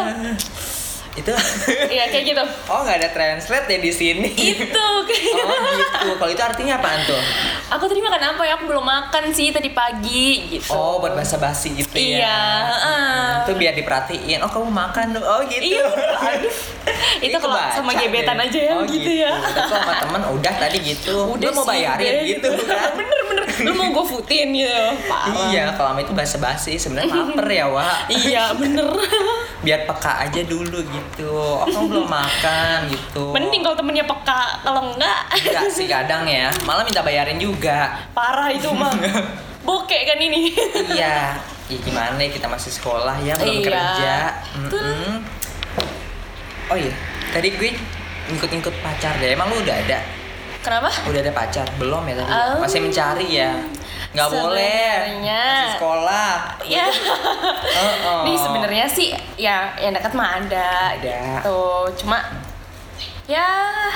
Speaker 1: Itu.
Speaker 2: Iya kayak gitu.
Speaker 1: Oh nggak ada translate ya di sini.
Speaker 2: Itu.
Speaker 1: Oh gitu. Kalau itu artinya apaan tuh
Speaker 2: aku tadi makan apa ya? Aku belum makan sih tadi pagi gitu.
Speaker 1: Oh buat basa basi gitu
Speaker 2: iya
Speaker 1: ya
Speaker 2: heeh.
Speaker 1: itu biar diperhatiin. Oh kamu makan oh gitu.
Speaker 2: Iya, aduh. Itu kalau sama gebetan
Speaker 1: deh.
Speaker 2: aja ya,
Speaker 1: oh,
Speaker 2: gitu ya.
Speaker 1: Tapi kalau sama temen udah tadi gitu.
Speaker 2: Udah
Speaker 1: lu mau bayarin
Speaker 2: deh,
Speaker 1: gitu kan?
Speaker 2: Bener bener. Lu mau gue gitu. Parah.
Speaker 1: iya kalau sama itu basa basi sebenarnya lapar ya Wak.
Speaker 2: Iya bener.
Speaker 1: Biar peka aja dulu gitu. Oh kamu belum makan gitu.
Speaker 2: Mending kalau temennya peka. Kalau enggak.
Speaker 1: Enggak sih kadang ya. Malah minta bayarin juga
Speaker 2: parah itu mah bokek kan ini.
Speaker 1: Iya. Ya gimana kita masih sekolah ya belum
Speaker 2: Iya.
Speaker 1: kerja.
Speaker 2: Betul.
Speaker 1: Mm-mm. oh iya tadi gue ngikut-ngikut pacar deh. Emang lu udah ada?
Speaker 2: Kenapa?
Speaker 1: Udah ada pacar? Belum ya tadi?
Speaker 2: Oh.
Speaker 1: masih mencari ya? Nggak boleh. Masih sekolah.
Speaker 2: Ya
Speaker 1: oh, oh.
Speaker 2: nih sebenarnya sih ya yang dekat mah ada,
Speaker 1: Ada.
Speaker 2: gitu. Cuma ya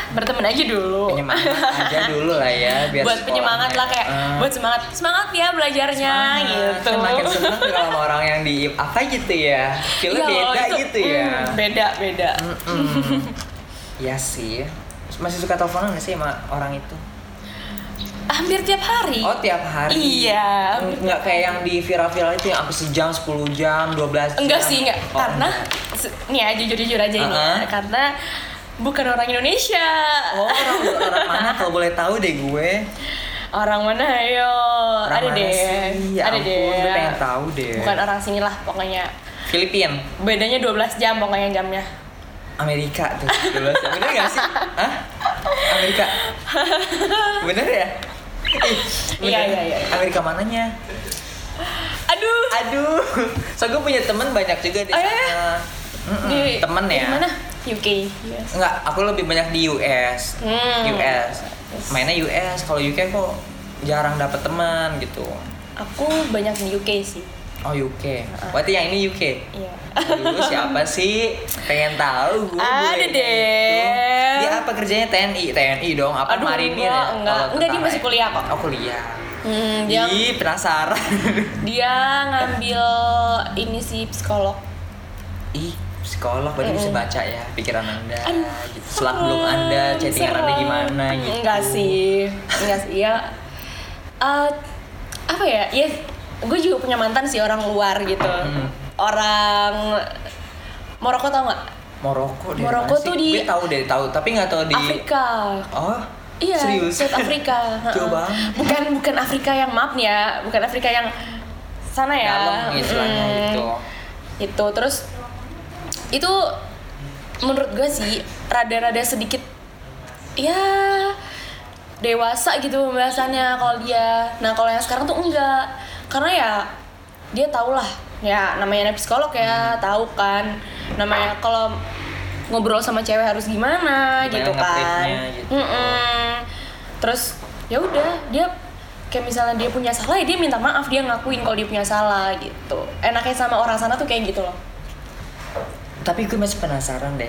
Speaker 2: berteman aja dulu
Speaker 1: penyemangat aja dulu lah ya biar
Speaker 2: buat penyemangat lah kayak.
Speaker 1: Eh,
Speaker 2: buat semangat semangat ya belajarnya
Speaker 1: semangat.
Speaker 2: gitu
Speaker 1: makin seneng tuh kalau sama orang yang di apa gitu ya feelnya
Speaker 2: Ya,
Speaker 1: beda
Speaker 2: itu,
Speaker 1: gitu ya
Speaker 2: mm, beda beda
Speaker 1: Mm-mm. Iya sih masih suka teleponan gak sih sama orang itu
Speaker 2: hampir tiap hari
Speaker 1: Oh tiap hari?
Speaker 2: Iya.
Speaker 1: Nggak kayak yang di viral-viral itu yang apa sejam, 10 jam, 12 jam?
Speaker 2: enggak sih enggak
Speaker 1: Oh,
Speaker 2: karena
Speaker 1: enggak.
Speaker 2: nih ya jujur jujur aja ini ya karena bukan orang Indonesia.
Speaker 1: Oh orang, orang mana? Kalau boleh tahu deh gue.
Speaker 2: Orang mana? Ayo.
Speaker 1: Orang
Speaker 2: ada
Speaker 1: mana
Speaker 2: deh.
Speaker 1: sih? Ya
Speaker 2: ada
Speaker 1: ampun,
Speaker 2: deh
Speaker 1: gue pengen tahu deh.
Speaker 2: Bukan orang sini lah pokoknya.
Speaker 1: Filipin,
Speaker 2: bedanya 12 jam pokoknya jamnya.
Speaker 1: Amerika tuh 12 jam, bener gak sih? Hah? Amerika? Bener ya?
Speaker 2: Iya, iya, iya.
Speaker 1: Amerika mananya?
Speaker 2: aduh.
Speaker 1: Aduh, so gue punya temen banyak juga di
Speaker 2: Oh,
Speaker 1: sana.
Speaker 2: iya?
Speaker 1: Mm-mm,
Speaker 2: di
Speaker 1: Temen
Speaker 2: di
Speaker 1: ya?
Speaker 2: mana UK yes.
Speaker 1: Enggak, aku lebih banyak di US.
Speaker 2: Hmm.
Speaker 1: US. Mainnya US. Kalau UK kok jarang dapet teman gitu.
Speaker 2: aku banyak di UK sih
Speaker 1: Oh UK. Berarti yang ini UK.
Speaker 2: iya
Speaker 1: Dulu siapa sih? Pengen tahu gue.
Speaker 2: Ada
Speaker 1: gue
Speaker 2: deh.
Speaker 1: gitu. Dia apa kerjanya TNI? TNI dong. Apa
Speaker 2: Aduh,
Speaker 1: marinir
Speaker 2: enggak,
Speaker 1: ya?
Speaker 2: enggak. Enggak, dia masih kuliah kok.
Speaker 1: Oh kuliah.
Speaker 2: hmm, dia
Speaker 1: Ih, penasaran.
Speaker 2: dia ngambil ini sih psikolog
Speaker 1: Ih, psikolog berarti bisa baca ya pikiran Anda. Gitu. Setelah belum Anda, chattingan Anda gimana gitu.
Speaker 2: Enggak sih, enggak sih ya. eh, apa ya? Ya, gue juga punya mantan sih orang luar gitu.
Speaker 1: Hmm.
Speaker 2: Orang Maroko tau nggak?
Speaker 1: Maroko deh.
Speaker 2: Maroko
Speaker 1: mana sih?
Speaker 2: tuh di-
Speaker 1: Gue tahu deh, tahu, tapi nggak tahu di
Speaker 2: Afrika.
Speaker 1: Oh,
Speaker 2: Iya,
Speaker 1: serius?
Speaker 2: South Afrika.
Speaker 1: Jauh banget.
Speaker 2: Bukan bukan Afrika yang maaf nih ya, bukan Afrika yang sana ya.
Speaker 1: Dalam istilahnya
Speaker 2: Mm.
Speaker 1: gitu.
Speaker 2: Itu terus itu menurut gue sih rada-rada sedikit ya dewasa gitu pembahasannya kalau dia. Nah, kalau yang sekarang tuh enggak. Karena ya dia tau lah ya namanya anak psikolog ya tahu kan namanya kalau ngobrol sama cewek harus gimana,
Speaker 1: Gimana
Speaker 2: gitu kan
Speaker 1: gitu.
Speaker 2: Mm-mm. terus ya udah dia kayak misalnya dia punya salah ya dia minta maaf dia ngakuin kalau dia punya salah gitu enaknya sama orang sana tuh kayak gitu loh
Speaker 1: Tapi gue masih penasaran deh.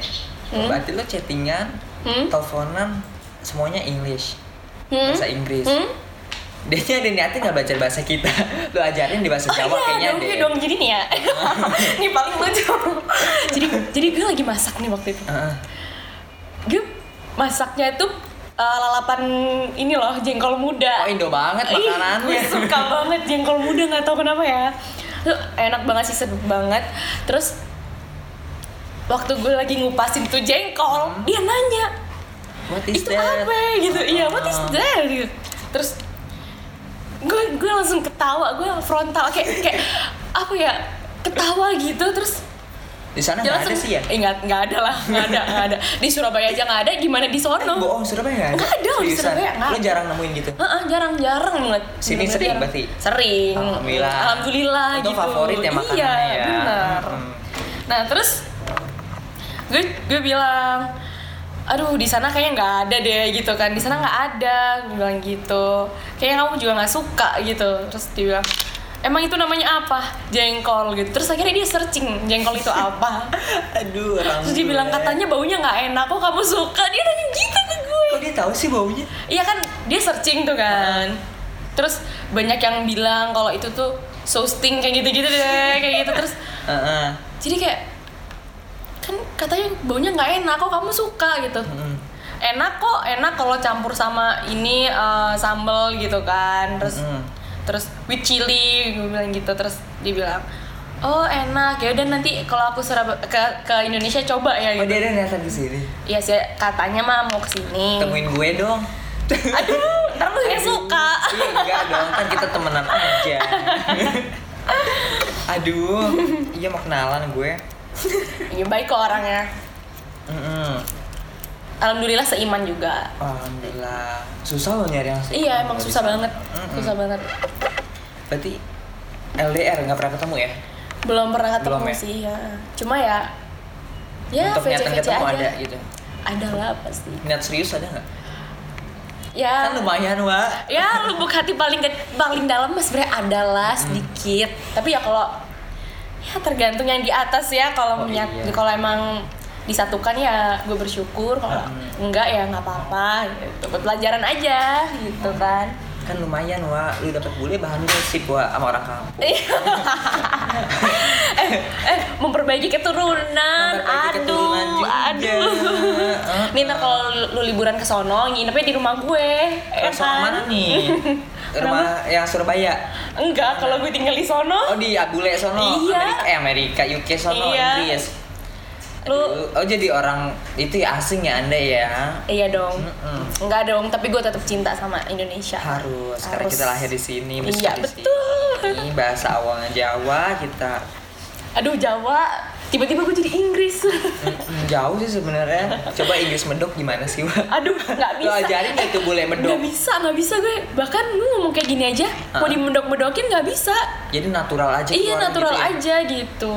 Speaker 2: Hmm?
Speaker 1: Berarti lo chattingan,
Speaker 2: Hmm?
Speaker 1: teleponan, semuanya English,
Speaker 2: Hmm?
Speaker 1: bahasa Inggris.
Speaker 2: Hmm?
Speaker 1: Dia ada niatnya nggak baca bahasa kita. Lo ajarin di bahasa
Speaker 2: Oh
Speaker 1: Jawa
Speaker 2: iya
Speaker 1: kayaknya deh.
Speaker 2: iya dong, jadi nih ya Ini paling lucu Jadi jadi gue lagi masak nih waktu itu
Speaker 1: Heeh.
Speaker 2: Gue masaknya itu uh, lalapan ini loh, jengkol muda
Speaker 1: Oh Indo banget
Speaker 2: Ih,
Speaker 1: makanannya.
Speaker 2: gue suka banget jengkol muda nggak tahu kenapa ya. Enak banget sih sedap banget. Terus waktu gue lagi ngupasin tuh jengkol,
Speaker 1: Hmm.
Speaker 2: dia nanya
Speaker 1: What is
Speaker 2: itu
Speaker 1: that?
Speaker 2: apa gitu. Iya, what is
Speaker 1: Ah.
Speaker 2: that? Gitu. Terus gue gue langsung ketawa, gue frontal kayak kayak apa ya ketawa gitu terus
Speaker 1: Di sana nggak ada sih ya?
Speaker 2: Eh, nggak nggak ada lah, nggak ada, nggak ada. Di Surabaya aja nggak ada, gimana di sono?
Speaker 1: Bohong Surabaya nggak ada.
Speaker 2: Nggak ada, di? Surabaya nggak
Speaker 1: Lo jarang nemuin gitu.
Speaker 2: Heeh, jarang-jarang banget.
Speaker 1: Sini
Speaker 2: Bener-bener
Speaker 1: sering
Speaker 2: jarang.
Speaker 1: berarti?
Speaker 2: Sering.
Speaker 1: Alhamdulillah.
Speaker 2: Alhamdulillah
Speaker 1: Itu
Speaker 2: gitu.
Speaker 1: favorit ya makanannya
Speaker 2: Iya,
Speaker 1: ya.
Speaker 2: benar.
Speaker 1: Hmm.
Speaker 2: Nah, terus gue gue bilang aduh di sana kayaknya nggak ada deh gitu kan. Di sana nggak ada gue bilang gitu. Kayaknya kamu juga nggak suka gitu. Terus dia bilang emang itu namanya apa? Jengkol gitu. Terus akhirnya dia searching jengkol itu apa?
Speaker 1: Aduh, orang
Speaker 2: terus dia
Speaker 1: gue.
Speaker 2: bilang katanya baunya nggak enak kok kamu suka? Dia nanya gitu ke gue.
Speaker 1: Kok dia tahu sih baunya?
Speaker 2: Iya kan dia searching tuh kan. Terus banyak yang bilang kalau itu tuh sousting kayak gitu-gitu deh, kayak gitu. Terus
Speaker 1: Heeh.
Speaker 2: jadi kayak kan katanya baunya nggak enak kok kamu suka gitu.
Speaker 1: Mm.
Speaker 2: Enak kok, enak kalau campur sama ini eh, sambal gitu kan. Terus
Speaker 1: Mm-mm.
Speaker 2: terus with chili gue bilang gitu terus dia bilang Oh enak ya udah nanti kalau aku Surab ke ke Indonesia coba ya
Speaker 1: Oh
Speaker 2: gitu.
Speaker 1: dia ada niatan ke sini.
Speaker 2: Iya sih katanya mah mau ke sini.
Speaker 1: Temuin gue dong.
Speaker 2: Aduh, ntar lu gak suka.
Speaker 1: Iya enggak dong, kan kita temenan aja. Aduh, iya mau kenalan gue.
Speaker 2: Iya baik kok orangnya.
Speaker 1: Mm-mm.
Speaker 2: Alhamdulillah seiman juga.
Speaker 1: Alhamdulillah. Susah loh nyari yang seiman
Speaker 2: Iya emang susah
Speaker 1: sana.
Speaker 2: banget,
Speaker 1: Mm-mm.
Speaker 2: susah banget.
Speaker 1: Berarti LDR nggak pernah ketemu ya?
Speaker 2: Belum pernah ketemu
Speaker 1: Belum ya?
Speaker 2: sih ya. Cuma ya, ya
Speaker 1: Untuk niatan
Speaker 2: VC-VC
Speaker 1: ketemu
Speaker 2: aja.
Speaker 1: ada gitu.
Speaker 2: Ada lah pasti.
Speaker 1: Niat serius ada nggak?
Speaker 2: Ya,
Speaker 1: Kan lumayan, Wak.
Speaker 2: ya lubuk hati paling ke, paling dalam mas sebenarnya ada lah sedikit. Tapi ya kalau ya tergantung yang di atas ya. Kalau
Speaker 1: Oh,
Speaker 2: menyat,
Speaker 1: iya.
Speaker 2: kalau emang disatukan ya gue bersyukur. Kalau
Speaker 1: Hmm.
Speaker 2: enggak ya nggak apa-apa. Gitu. Buat pelajaran aja gitu kan.
Speaker 1: Kan lumayan, Wak. Lu dapat bule bahan gosip, Wak, sama orang kampung.
Speaker 2: eh, eh memperbaiki keturunan.
Speaker 1: Memperbaiki
Speaker 2: aduh,
Speaker 1: keturunan juga.
Speaker 2: aduh.
Speaker 1: Heeh.
Speaker 2: Nih ntar kalau lu, lu liburan ke sono, nginepnya di rumah gue, ya kan?
Speaker 1: mana nih? Rumah yang Surabaya.
Speaker 2: Enggak, kalau gue tinggal di sono,
Speaker 1: Oh di Abule sono,
Speaker 2: Iya.
Speaker 1: Amerika, eh Amerika, UK sono,
Speaker 2: Iya.
Speaker 1: Inggris.
Speaker 2: Lu-
Speaker 1: oh jadi orang itu ya asing ya anda ya?
Speaker 2: iya dong.
Speaker 1: Mm-mm.
Speaker 2: Enggak dong, tapi gue tetap cinta sama Indonesia.
Speaker 1: Harus, karena
Speaker 2: Harus.
Speaker 1: kita lahir di sini,
Speaker 2: Iya,
Speaker 1: di
Speaker 2: betul.
Speaker 1: sini. Bahasa awalnya Jawa, kita
Speaker 2: Aduh, Jawa, tiba-tiba gue jadi Inggris.
Speaker 1: Jauh sih sebenarnya. Coba Inggris medok gimana sih, Wak?
Speaker 2: Aduh, nggak
Speaker 1: Lo
Speaker 2: bisa.
Speaker 1: ajarin gak tuh boleh medok?
Speaker 2: Nggak bisa, nggak bisa gue. Bahkan lu ngomong kayak gini aja, mau
Speaker 1: Ah.
Speaker 2: dimedok-medokin nggak bisa.
Speaker 1: Jadi natural aja
Speaker 2: Iya, natural
Speaker 1: gitu ya?
Speaker 2: aja gitu.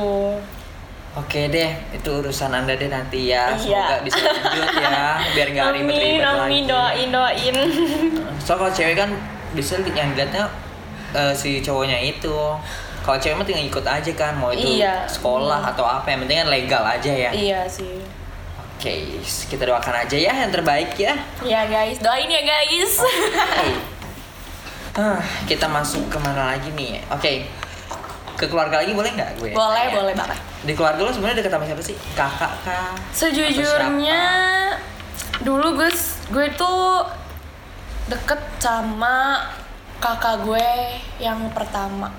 Speaker 1: Oke deh, itu urusan anda deh nanti ya. Semoga
Speaker 2: Iya.
Speaker 1: bisa lanjut ya, biar nggak ribet-ribet lagi.
Speaker 2: amin, doain, doain.
Speaker 1: So kalau cewek kan bisa yang dilihatnya eh, si cowoknya itu. Kalau cewek mah tinggal ikut aja kan, mau itu
Speaker 2: Iya.
Speaker 1: sekolah atau apa yang penting kan legal aja ya.
Speaker 2: iya sih.
Speaker 1: Oke, kita doakan aja ya yang terbaik ya.
Speaker 2: Ya guys, doain ya guys.
Speaker 1: Oke. Ah, kita masuk ke mana lagi nih? Oke, ke keluarga lagi boleh nggak gue?
Speaker 2: boleh,
Speaker 1: Tanya.
Speaker 2: boleh banget.
Speaker 1: Di keluarga lo sebenarnya deket sama siapa sih? Kakak kah?
Speaker 2: Sejujurnya dulu gue gue tuh deket sama kakak gue yang pertama.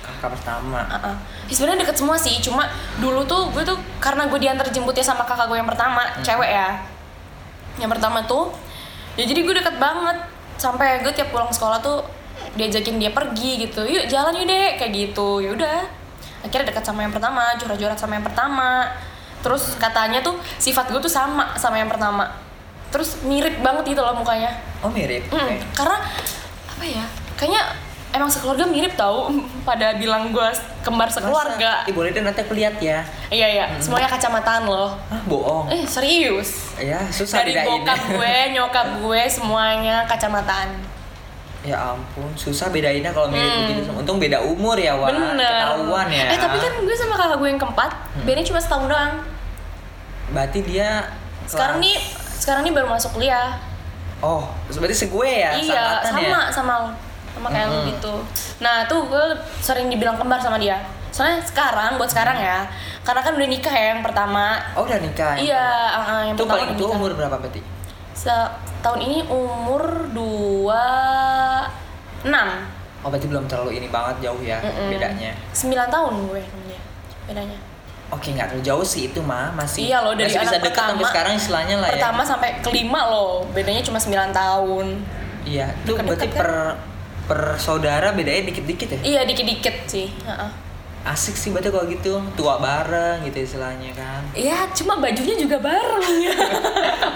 Speaker 1: Kakak pertama.
Speaker 2: Uh-uh. Ya, sebenarnya deket semua sih, cuma dulu tuh gue tuh karena gue diantar jemputnya sama kakak gue yang pertama, cewek ya. Yang pertama tuh, ya jadi gue deket banget. Sampai gue tiap pulang sekolah tuh diajakin dia pergi gitu. Yuk jalan yuk deh, kayak gitu. Ya udah. Akhirnya deket sama yang pertama, curhat-curhat sama yang pertama. Terus katanya tuh sifat gue tuh sama sama yang pertama. Terus mirip banget gitu loh mukanya.
Speaker 1: Oh mirip.
Speaker 2: Hmm,
Speaker 1: Oke.
Speaker 2: karena apa ya? Kayaknya emang sekeluarga mirip tau pada bilang gue kembar sekeluarga.
Speaker 1: Masa? Boleh deh nanti aku lihat ya.
Speaker 2: Iya iya, semuanya kacamataan loh.
Speaker 1: Ah, bohong.
Speaker 2: Eh serius.
Speaker 1: Ya, susah
Speaker 2: Dari bokap gue, nyokap gue semuanya kacamataan.
Speaker 1: Ya ampun, susah bedainnya kalau mirip begitu. Untung beda umur ya, Wak.
Speaker 2: Hmm. Bener.
Speaker 1: Ketahuan ya.
Speaker 2: Eh tapi kan gue sama kakak gue yang keempat, bedanya cuma setahun doang.
Speaker 1: Berarti dia
Speaker 2: Sekarang
Speaker 1: kelas-
Speaker 2: nih, sekarang nih baru masuk kuliah.
Speaker 1: Oh, berarti segue ya?
Speaker 2: iya, sama
Speaker 1: ya?
Speaker 2: sama sama kayak lu
Speaker 1: Mm-mm.
Speaker 2: gitu. Nah tuh gue sering dibilang kembar sama dia. Soalnya sekarang, buat sekarang ya, karena kan udah nikah ya yang pertama.
Speaker 1: Oh, udah nikah. yang
Speaker 2: Iya, uh, uh, yang
Speaker 1: Itu
Speaker 2: pertama
Speaker 1: paling
Speaker 2: udah
Speaker 1: tua umur berapa berarti?
Speaker 2: Tahun ini umur dua enam
Speaker 1: Oh, berarti belum terlalu ini banget jauh ya
Speaker 2: Mm-mm.
Speaker 1: bedanya.
Speaker 2: sembilan tahun gue dia bedanya.
Speaker 1: Oke, nggak terlalu jauh sih itu mah masih.
Speaker 2: Iya loh, dari
Speaker 1: masih bisa dekat sampai
Speaker 2: pertama-
Speaker 1: sekarang istilahnya lah ya.
Speaker 2: Pertama sampai kelima loh, bedanya cuma 9 tahun.
Speaker 1: Iya, itu berarti
Speaker 2: kan?
Speaker 1: per per saudara bedanya dikit-dikit ya.
Speaker 2: Iya dikit-dikit sih. Heeh.
Speaker 1: Asik sih berarti kalau gitu, tua bareng gitu istilahnya kan.
Speaker 2: Iya, cuma bajunya juga bareng ya.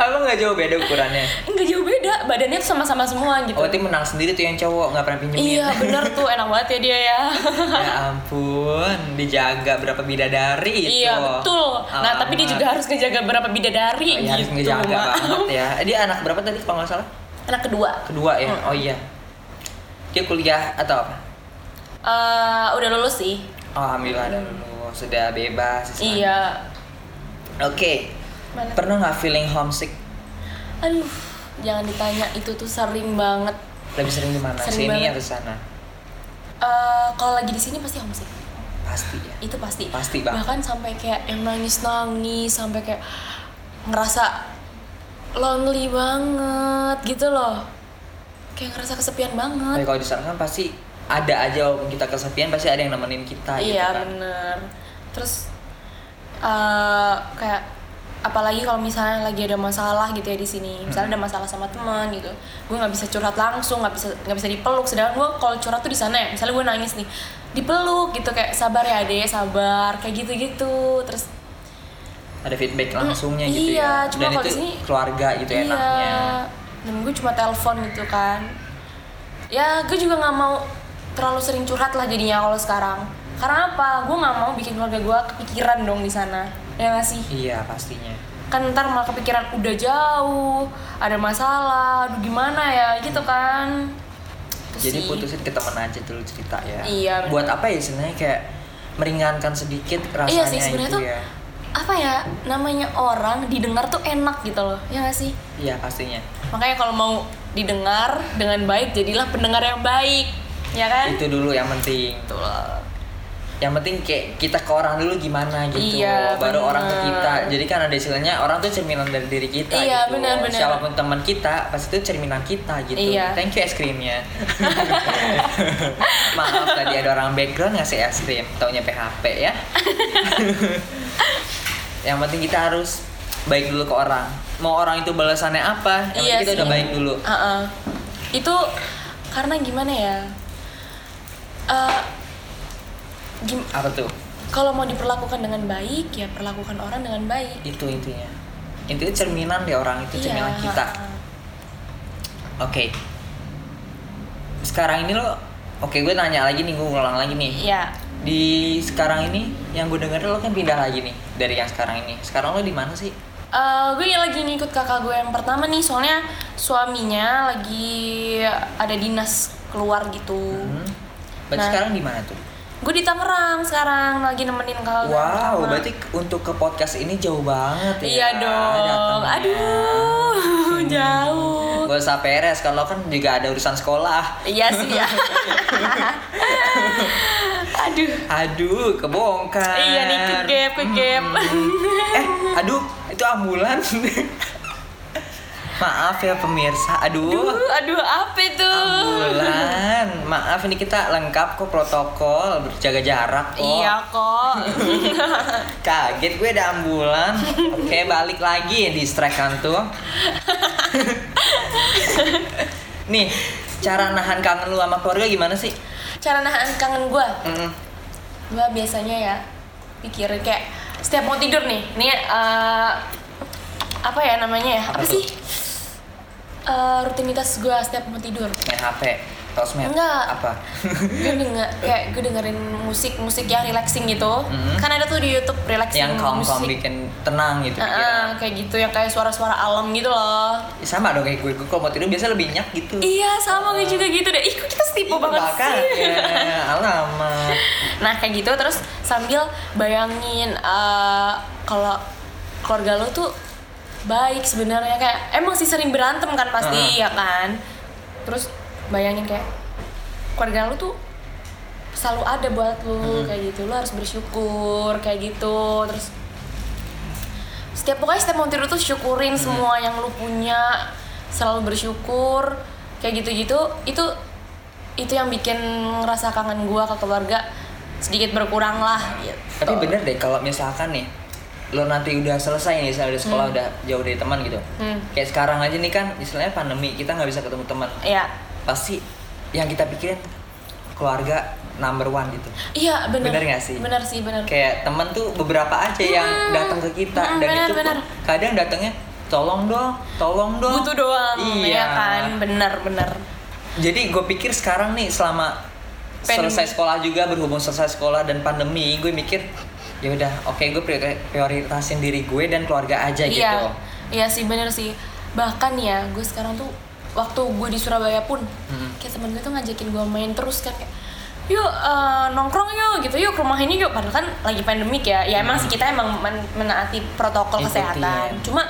Speaker 1: Emang nggak jauh beda ukurannya?
Speaker 2: Enggak jauh beda, badannya tuh sama-sama semua gitu.
Speaker 1: Oh, berarti menang sendiri tuh yang cowok nggak pernah pinjemin.
Speaker 2: Iya bener tuh, enak banget ya dia ya.
Speaker 1: ya ampun, dijaga berapa bidadari itu.
Speaker 2: iya betul. Nah tapi dia juga harus ngejaga berapa bidadari
Speaker 1: Oh, iya, harus
Speaker 2: gitu.
Speaker 1: ngejaga
Speaker 2: Mak.
Speaker 1: banget ya. Dia anak berapa tadi kalau nggak salah?
Speaker 2: Anak kedua.
Speaker 1: Kedua ya.
Speaker 2: Mm.
Speaker 1: Oh iya. Dia kuliah atau apa?
Speaker 2: Eh, udah lulus sih.
Speaker 1: Alhamdulillah ada lulus, sudah bebas. istilahnya.
Speaker 2: Iya.
Speaker 1: Oke.
Speaker 2: Mana?
Speaker 1: Pernah nggak feeling homesick?
Speaker 2: Aduh, jangan ditanya itu tuh sering banget.
Speaker 1: Lebih sering di mana? Sini
Speaker 2: banget.
Speaker 1: atau sana?
Speaker 2: Eh, kalau lagi di sini pasti homesick.
Speaker 1: Pasti ya.
Speaker 2: Itu pasti.
Speaker 1: Pasti bang.
Speaker 2: Bahkan sampai kayak yang nangis-nangis, sampai kayak ngerasa lonely banget gitu loh. Kayak ngerasa kesepian banget.
Speaker 1: Tapi kalau di sana kan pasti ada aja walaupun kita kesepian pasti ada yang nemenin kita gitu
Speaker 2: iya
Speaker 1: kan.
Speaker 2: bener. Terus eh, kayak apalagi kalau misalnya lagi ada masalah gitu ya di sini. Misalnya ada masalah sama teman gitu. Gue nggak bisa curhat langsung nggak bisa nggak bisa dipeluk. Sedangkan gue kalau curhat tuh di sana ya. Misalnya gue nangis nih dipeluk gitu kayak sabar ya adek sabar. Kayak gitu gitu terus
Speaker 1: Ada feedback langsungnya
Speaker 2: Mm,
Speaker 1: gitu
Speaker 2: iya,
Speaker 1: ya.
Speaker 2: cuma
Speaker 1: Dan
Speaker 2: kalau
Speaker 1: itu
Speaker 2: di sini
Speaker 1: keluarga gitu
Speaker 2: iya.
Speaker 1: enaknya.
Speaker 2: dan gue cuma telepon gitu kan. Ya gue juga nggak mau terlalu sering curhat lah jadinya kalau sekarang karena apa gue nggak mau bikin keluarga gue kepikiran dong di sana ya nggak sih
Speaker 1: Iya pastinya.
Speaker 2: kan ntar malah kepikiran udah jauh ada masalah aduh gimana ya gitu kan Itu
Speaker 1: Jadi
Speaker 2: sih.
Speaker 1: putusin ke teman aja dulu cerita ya.
Speaker 2: Iya, bener.
Speaker 1: Buat apa ya sebenarnya kayak meringankan sedikit rasanya
Speaker 2: iya sih sebenarnya
Speaker 1: itu
Speaker 2: tuh
Speaker 1: ya.
Speaker 2: apa ya namanya orang didengar tuh enak gitu loh ya nggak sih
Speaker 1: Iya pastinya.
Speaker 2: makanya kalau mau didengar dengan baik jadilah pendengar yang baik ya kan
Speaker 1: Itu dulu yang penting.
Speaker 2: Betul.
Speaker 1: Yang penting kayak kita ke orang dulu gimana gitu.
Speaker 2: Iya,
Speaker 1: Baru
Speaker 2: bener.
Speaker 1: orang ke kita. Jadi kan ada istilahnya orang tuh cerminan dari diri kita
Speaker 2: Iya,
Speaker 1: gitu.
Speaker 2: benar, benar.
Speaker 1: Siapa pun teman kita pasti itu cerminan kita gitu.
Speaker 2: Iya.
Speaker 1: Thank you es krimnya. Maaf tadi ada orang background ngasih es krim, taunya PHP ya. yang penting kita harus baik dulu ke orang. Mau orang itu balasannya apa? Yang penting kita udah
Speaker 2: sih.
Speaker 1: baik dulu.
Speaker 2: Uh-uh. Itu karena gimana ya? Eh, gim-
Speaker 1: Apa tuh?
Speaker 2: kalau mau diperlakukan dengan baik ya perlakukan orang dengan baik.
Speaker 1: Itu intinya. Intinya cerminan deh orang itu cerminan kita. Oke. Sekarang ini lo, oke gue nanya lagi nih, gue ngulang lagi nih.
Speaker 2: Iya.
Speaker 1: Di sekarang ini, yang gue denger lo kan pindah lagi nih dari yang sekarang ini. Sekarang lo di mana sih?
Speaker 2: Eh, gue lagi ngikut kakak gue yang pertama nih soalnya suaminya lagi ada dinas keluar gitu.
Speaker 1: Hmm. Berarti
Speaker 2: Nah.
Speaker 1: sekarang di mana tuh?
Speaker 2: Gue di Tangerang sekarang lagi nemenin yang
Speaker 1: Wow, berarti untuk ke podcast ini jauh banget ya.
Speaker 2: Iya dong.
Speaker 1: datangnya.
Speaker 2: Aduh, jauh.
Speaker 1: Gak usah peres, kalau kan juga ada urusan sekolah.
Speaker 2: Iya sih ya. Aduh.
Speaker 1: Aduh, kebongkar.
Speaker 2: Iya nih ke gap, ke gap.
Speaker 1: eh, aduh, itu ambulan. Maaf ya pemirsa, aduh.
Speaker 2: Aduh, aduh apa itu?
Speaker 1: Ambulan, maaf ini kita lengkap kok protokol berjaga jarak kok.
Speaker 2: Iya kok.
Speaker 1: Kaget gue ada ambulan. Oke balik lagi distract kan tuh. Nih cara nahan kangen lu sama keluarga gimana sih?
Speaker 2: Cara nahan kangen gue,
Speaker 1: Mm-mm.
Speaker 2: gue biasanya ya pikir kayak setiap mau tidur nih, nih eh, apa ya namanya ya?
Speaker 1: Apa
Speaker 2: sih? Eh, rutinitas gue setiap mau tidur.
Speaker 1: Main HP. Tosmed
Speaker 2: Enggak.
Speaker 1: apa
Speaker 2: gue denger kayak gue dengerin musik musik yang relaxing gitu
Speaker 1: Mhm.
Speaker 2: kan ada tuh di YouTube relaxing
Speaker 1: yang calm calm
Speaker 2: musik
Speaker 1: bikin tenang gitu pikiran.
Speaker 2: kayak gitu yang kayak suara-suara alam gitu loh
Speaker 1: sama dong kayak gue gue kalau mau tidur biasa lebih nyak gitu
Speaker 2: iya sama gue juga gitu deh ih kok kita setipu banget sih
Speaker 1: ya alamat
Speaker 2: nah kayak gitu terus sambil bayangin eh, kalau keluarga lo tuh baik sebenarnya. Kayak emang sih sering berantem kan pasti ya kan? Terus bayangin kayak keluarga lo tuh selalu ada buat lo kayak gitu. Lo harus bersyukur kayak gitu. Terus setiap pokoknya setiap mau tidur tuh syukurin semua yang lu punya. Selalu bersyukur kayak gitu-gitu. Itu itu yang bikin rasa kangen gua ke keluarga sedikit berkurang lah gitu.
Speaker 1: tapi bener deh kalau misalkan nih lo nanti udah selesai nih misalnya udah sekolah udah jauh dari teman gitu
Speaker 2: Hmm.
Speaker 1: kayak sekarang aja nih kan istilahnya pandemi kita nggak bisa ketemu teman
Speaker 2: Iya.
Speaker 1: pasti yang kita pikirin keluarga number one gitu
Speaker 2: Iya benar.
Speaker 1: Bener nggak sih?
Speaker 2: Benar sih benar.
Speaker 1: kayak temen tuh beberapa aja yang datang ke kita
Speaker 2: Hmm,
Speaker 1: dan
Speaker 2: benar,
Speaker 1: itu
Speaker 2: benar.
Speaker 1: pun kadang datangnya tolong dong tolong dong
Speaker 2: Butuh doang
Speaker 1: iya
Speaker 2: ya kan benar benar.
Speaker 1: jadi gue pikir sekarang nih selama
Speaker 2: Pandemi.
Speaker 1: selesai sekolah juga berhubung selesai sekolah dan pandemi gue mikir ya udah oke gue priori- prioritasin diri gue dan keluarga aja gitu
Speaker 2: Iya. Iya sih benar sih. Bahkan ya gue sekarang tuh waktu gue di Surabaya pun
Speaker 1: Hmm.
Speaker 2: kayak temen gue tuh ngajakin gue main terus kan kayak yuk eh, nongkrong yuk gitu yuk ke rumah ini yuk padahal kan lagi pandemik ya ya emang sih kita emang men- menaati protokol.
Speaker 1: Ikuti,
Speaker 2: kesehatan
Speaker 1: ya.
Speaker 2: cuma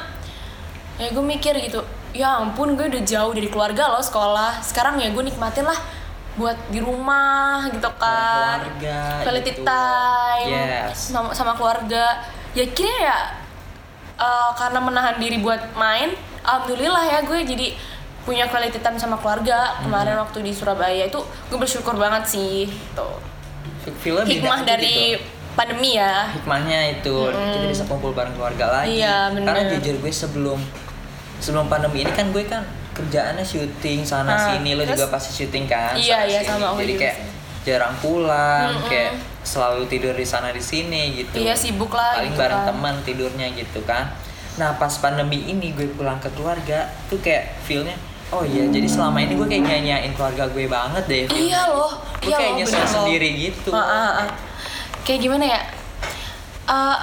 Speaker 2: ya gue mikir gitu ya ampun gue udah jauh dari keluarga loh sekolah sekarang ya gue nikmatin lah buat di rumah gitu kan
Speaker 1: keluarga,
Speaker 2: quality
Speaker 1: gitu.
Speaker 2: time
Speaker 1: Yes.
Speaker 2: sama, sama keluarga ya kira ya eh, karena menahan diri buat main alhamdulillah ya gue jadi punya quality time sama keluarga
Speaker 1: Hmm.
Speaker 2: kemarin waktu di Surabaya itu gue bersyukur banget sih tuh
Speaker 1: Feel-nya beda
Speaker 2: hikmah dari
Speaker 1: gitu.
Speaker 2: pandemi ya
Speaker 1: hikmahnya itu kita bisa kumpul bareng keluarga lagi
Speaker 2: Iya,
Speaker 1: karena jujur gue sebelum sebelum pandemi ini kan gue kan kerjaannya syuting sana
Speaker 2: Ah,
Speaker 1: sini lo
Speaker 2: terus?
Speaker 1: juga pasti syuting kan
Speaker 2: Iya,
Speaker 1: sana
Speaker 2: iya,
Speaker 1: sini.
Speaker 2: sama aku
Speaker 1: jadi
Speaker 2: juga
Speaker 1: kayak
Speaker 2: sih.
Speaker 1: jarang pulang
Speaker 2: Mm-mm.
Speaker 1: kayak selalu tidur di sana di sini gitu
Speaker 2: Iya, sibuk lah
Speaker 1: paling
Speaker 2: gitu
Speaker 1: bareng
Speaker 2: kan.
Speaker 1: teman tidurnya gitu kan nah pas pandemi ini gue pulang ke keluarga tuh kayak feelnya oh iya jadi selama ini gue kayak nyanyain keluarga gue banget deh
Speaker 2: iya loh
Speaker 1: gue
Speaker 2: iya
Speaker 1: kayak
Speaker 2: loh
Speaker 1: nyesel sendiri gitu
Speaker 2: Ah, ah, ah. kayak gimana ya Eh,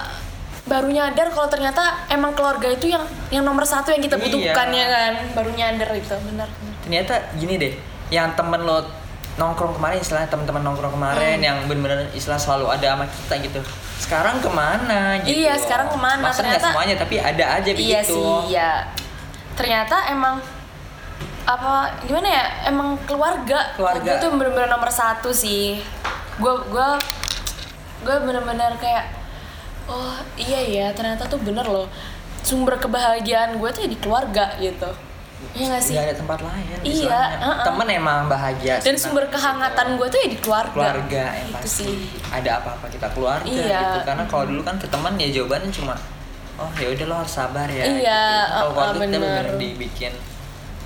Speaker 2: baru nyadar kalau ternyata emang keluarga itu yang yang nomor satu yang kita
Speaker 1: Iya.
Speaker 2: butuhkan ya kan baru nyadar itu benar
Speaker 1: ternyata gini deh yang temen lo nongkrong kemarin istilahnya teman-teman nongkrong kemarin
Speaker 2: Hmm.
Speaker 1: yang bener-bener istilah selalu ada sama kita gitu sekarang ke mana gitu
Speaker 2: Iya, sekarang ke
Speaker 1: mana? Maksudnya
Speaker 2: Ternyata-
Speaker 1: semuanya tapi ada aja begitu
Speaker 2: Iya sih, iya. Ternyata emang apa gimana ya? Emang keluarga.
Speaker 1: Keluarga.
Speaker 2: Itu bener-bener nomor satu sih. Gue gue gue bener-bener kayak oh iya ya ternyata tuh bener loh sumber kebahagiaan gue tuh ya di keluarga gitu. Iya gak sih?
Speaker 1: nggak ada tempat lain
Speaker 2: Iya,
Speaker 1: istilahnya.
Speaker 2: uh-uh.
Speaker 1: temen emang bahagia
Speaker 2: Dan sumber
Speaker 1: gitu.
Speaker 2: kehangatan gue tuh ya di keluarga.
Speaker 1: keluarga yang
Speaker 2: Itu
Speaker 1: pasti
Speaker 2: sih.
Speaker 1: ada apa-apa kita keluarga
Speaker 2: Iya.
Speaker 1: gitu karena kalau dulu kan ke teman ya jawabannya cuma oh ya udah lo harus sabar ya
Speaker 2: Iya,
Speaker 1: gitu. kalau keluarga kita
Speaker 2: bener.
Speaker 1: bener dibikin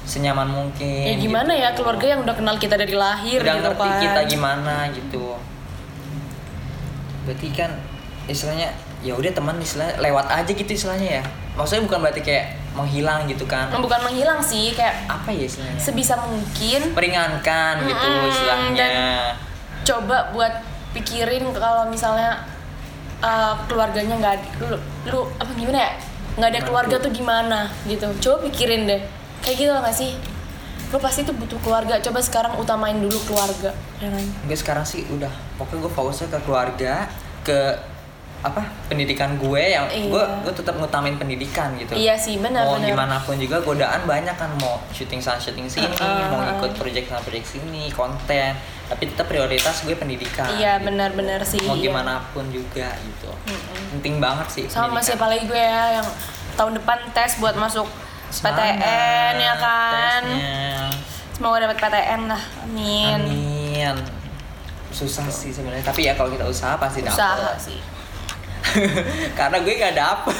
Speaker 1: senyaman mungkin
Speaker 2: Ya gimana
Speaker 1: gitu.
Speaker 2: ya keluarga yang udah kenal kita dari lahir
Speaker 1: udah
Speaker 2: gitu
Speaker 1: ngerti
Speaker 2: kan.
Speaker 1: kita gimana gitu berarti kan istilahnya ya udah teman istilahnya lewat aja gitu istilahnya ya. Maksudnya bukan berarti kayak menghilang gitu kan.
Speaker 2: Bukan menghilang sih kayak
Speaker 1: apa ya istilahnya?
Speaker 2: sebisa mungkin.
Speaker 1: Meringankan gitu
Speaker 2: Mm-mm,
Speaker 1: istilahnya.
Speaker 2: dan- coba buat pikirin kalau misalnya uh, keluarganya nggak lu, lu apa gimana ya? Nggak ada keluarga
Speaker 1: tuh?
Speaker 2: tuh gimana gitu. Coba pikirin deh. Kayak gitu nggak sih? Lu pasti tuh butuh keluarga. Coba sekarang utamain dulu keluarga ya kan?
Speaker 1: Gue sekarang sih udah. Pokoknya gue fokusnya ke keluarga ke apa pendidikan gue yang
Speaker 2: Iya.
Speaker 1: gue gue tetap ngutamain pendidikan gitu
Speaker 2: iya sih benar
Speaker 1: mau
Speaker 2: benar
Speaker 1: gimana pun juga godaan banyak kan mau syuting sana syuting sini
Speaker 2: Uh-uh.
Speaker 1: mau ikut project sana project sini konten tapi tetap prioritas gue pendidikan
Speaker 2: iya
Speaker 1: gitu.
Speaker 2: benar-benar sih
Speaker 1: mau
Speaker 2: iya.
Speaker 1: gimana pun juga gitu penting banget sih
Speaker 2: sama sih
Speaker 1: pendidikan.
Speaker 2: apalagi gue ya yang tahun depan tes buat masuk
Speaker 1: Semangat,
Speaker 2: PTN ya kan
Speaker 1: tesnya.
Speaker 2: semoga dapat PTN lah amin,
Speaker 1: amin susah sih sebenarnya tapi ya kalau kita usaha pasti dapat
Speaker 2: usaha sih
Speaker 1: karena gue gak dapet.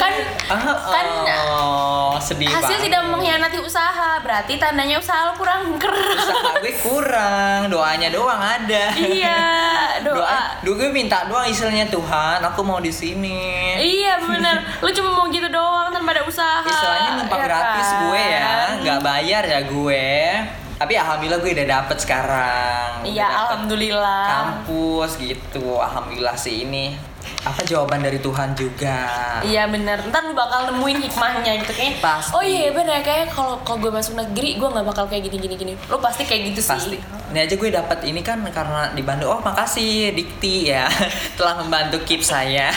Speaker 2: Kan
Speaker 1: ah,
Speaker 2: kan
Speaker 1: oh, sedih
Speaker 2: hasil
Speaker 1: banget.
Speaker 2: tidak mengkhianati usaha berarti tandanya usaha lo kurang keras
Speaker 1: usaha gue kurang doanya doang ada.
Speaker 2: Iya
Speaker 1: doa
Speaker 2: doa.
Speaker 1: Doa gue minta doang istilahnya Tuhan aku mau di sini.
Speaker 2: Iya bener. Lu cuma mau gitu doang tanpa ada usaha
Speaker 1: istilahnya numpang
Speaker 2: ya
Speaker 1: gratis
Speaker 2: kan?
Speaker 1: gue ya nggak bayar ya gue Tapi alhamdulillah gue udah dapet sekarang.
Speaker 2: Iya, alhamdulillah.
Speaker 1: Kampus gitu. Alhamdulillah sih ini apa jawaban dari Tuhan juga.
Speaker 2: Iya bener, ntar lu bakal nemuin hikmahnya gitu kayak
Speaker 1: Pasti.
Speaker 2: Oh iya bener kayak kalau kalau gue masuk negeri gue nggak bakal kayak gini gini gini. Lu pasti kayak gitu
Speaker 1: Pasti.
Speaker 2: sih.
Speaker 1: Ini aja gue dapat ini kan karena di Bandung. Oh makasih Dikti ya telah membantu keep saya.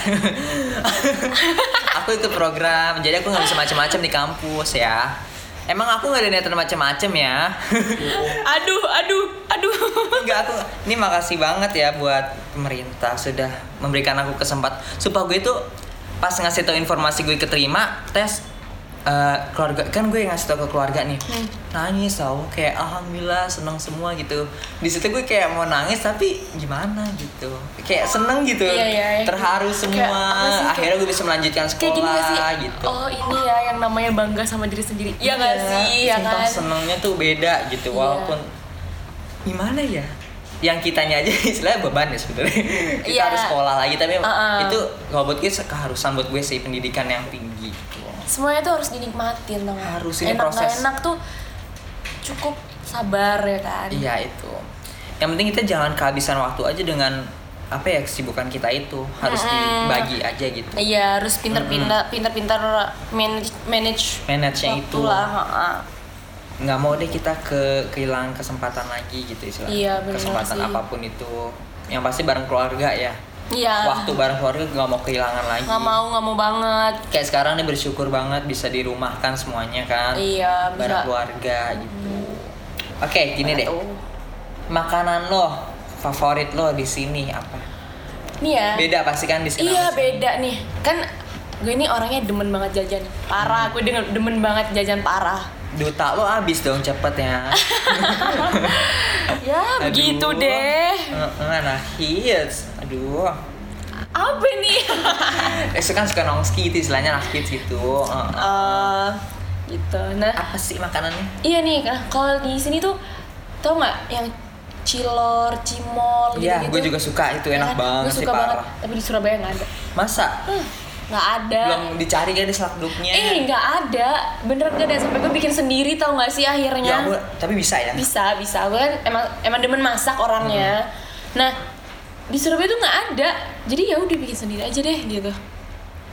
Speaker 1: aku ikut program, jadi aku nggak bisa macam-macam di kampus ya. Emang aku nggak ada niatan macam-macam ya.
Speaker 2: Aduh, aduh, aduh.
Speaker 1: Enggak aku ini makasih banget ya buat pemerintah sudah memberikan aku kesempatan supaya gue tuh pas ngasih tahu informasi gue keterima tes eh, keluarga kan gue ngasih tahu ke keluarga nih
Speaker 2: Hmm.
Speaker 1: nangis tau kayak alhamdulillah seneng semua gitu di situ gue kayak mau nangis tapi gimana gitu kayak seneng gitu
Speaker 2: Iya, iya, iya.
Speaker 1: terharu semua
Speaker 2: kayak-
Speaker 1: akhirnya gue bisa melanjutkan
Speaker 2: Kayak gini
Speaker 1: sekolah
Speaker 2: sih?
Speaker 1: gitu
Speaker 2: Oh ini ya yang namanya bangga sama diri sendiri. Iya gak sih? Ya kan?
Speaker 1: senengnya tuh beda gitu
Speaker 2: Iya.
Speaker 1: walaupun gimana ya yang kitanya aja istilahnya beban ya sebenarnya kita
Speaker 2: Iya.
Speaker 1: harus sekolah lagi tapi
Speaker 2: Uh-uh.
Speaker 1: itu kalau buat gue keharusan buat gue sih pendidikan yang tinggi.
Speaker 2: Semuanya tuh harus dinikmatin gak?
Speaker 1: Harus, ini
Speaker 2: enak
Speaker 1: proses.
Speaker 2: Gak enak tuh cukup sabar ya kan?
Speaker 1: iya itu yang penting kita jangan kehabisan waktu aja dengan apa ya kesibukan kita itu harus
Speaker 2: Mm-mm.
Speaker 1: dibagi aja gitu
Speaker 2: Iya harus pinter-pinter, pinter-pinter manage manage
Speaker 1: manage-nya
Speaker 2: waktu
Speaker 1: itu
Speaker 2: lah.
Speaker 1: nggak mau deh kita ke kehilangan kesempatan lagi gitu istilahnya
Speaker 2: Iya,
Speaker 1: kesempatan
Speaker 2: sih.
Speaker 1: apa pun itu yang pasti bareng keluarga ya
Speaker 2: Iya.
Speaker 1: waktu bareng keluarga nggak mau kehilangan lagi
Speaker 2: Nggak mau nggak mau banget.
Speaker 1: kayak sekarang nih bersyukur banget bisa dirumahkan semuanya kan
Speaker 2: Iya
Speaker 1: bareng
Speaker 2: bisa.
Speaker 1: keluarga gitu oke gini deh makanan lo favorit lo di sini apa
Speaker 2: Nih ya.
Speaker 1: beda pasti kan di sini
Speaker 2: Iya beda nih. Kan gue ini orangnya demen banget jajan. Parah, gue demen, demen banget jajan parah.
Speaker 1: duta lo abis dong cepet ya
Speaker 2: Ya begitu deh.
Speaker 1: Heeh, anak hits aduh
Speaker 2: Apa nih?
Speaker 1: eh kan suka nongski itu istilahnya anak hits gitu Heeh.
Speaker 2: Eh, gitu. Nah,
Speaker 1: apa sih makanannya
Speaker 2: iya nih. Nah, kalau di sini tuh tau nggak yang cilor, cimol
Speaker 1: Iya,
Speaker 2: gitu-gitu.
Speaker 1: gue juga suka itu enak
Speaker 2: Ya
Speaker 1: banget
Speaker 2: Gue
Speaker 1: sih
Speaker 2: suka banget.
Speaker 1: parah.
Speaker 2: Tapi di Surabaya nggak ada.
Speaker 1: Masa
Speaker 2: Huh, nggak ada.
Speaker 1: belum dicari kan di selakduknya?
Speaker 2: Eh nggak ada, bener nggak ada sampai gue bikin sendiri tau nggak sih
Speaker 1: Ya
Speaker 2: akhirnya.
Speaker 1: ampun, tapi bisa ya?
Speaker 2: Bisa bisa, gue kan emang emang demen masak orangnya.
Speaker 1: Hmm.
Speaker 2: Nah di Surabaya tuh nggak ada, jadi ya udah bikin sendiri aja deh gitu.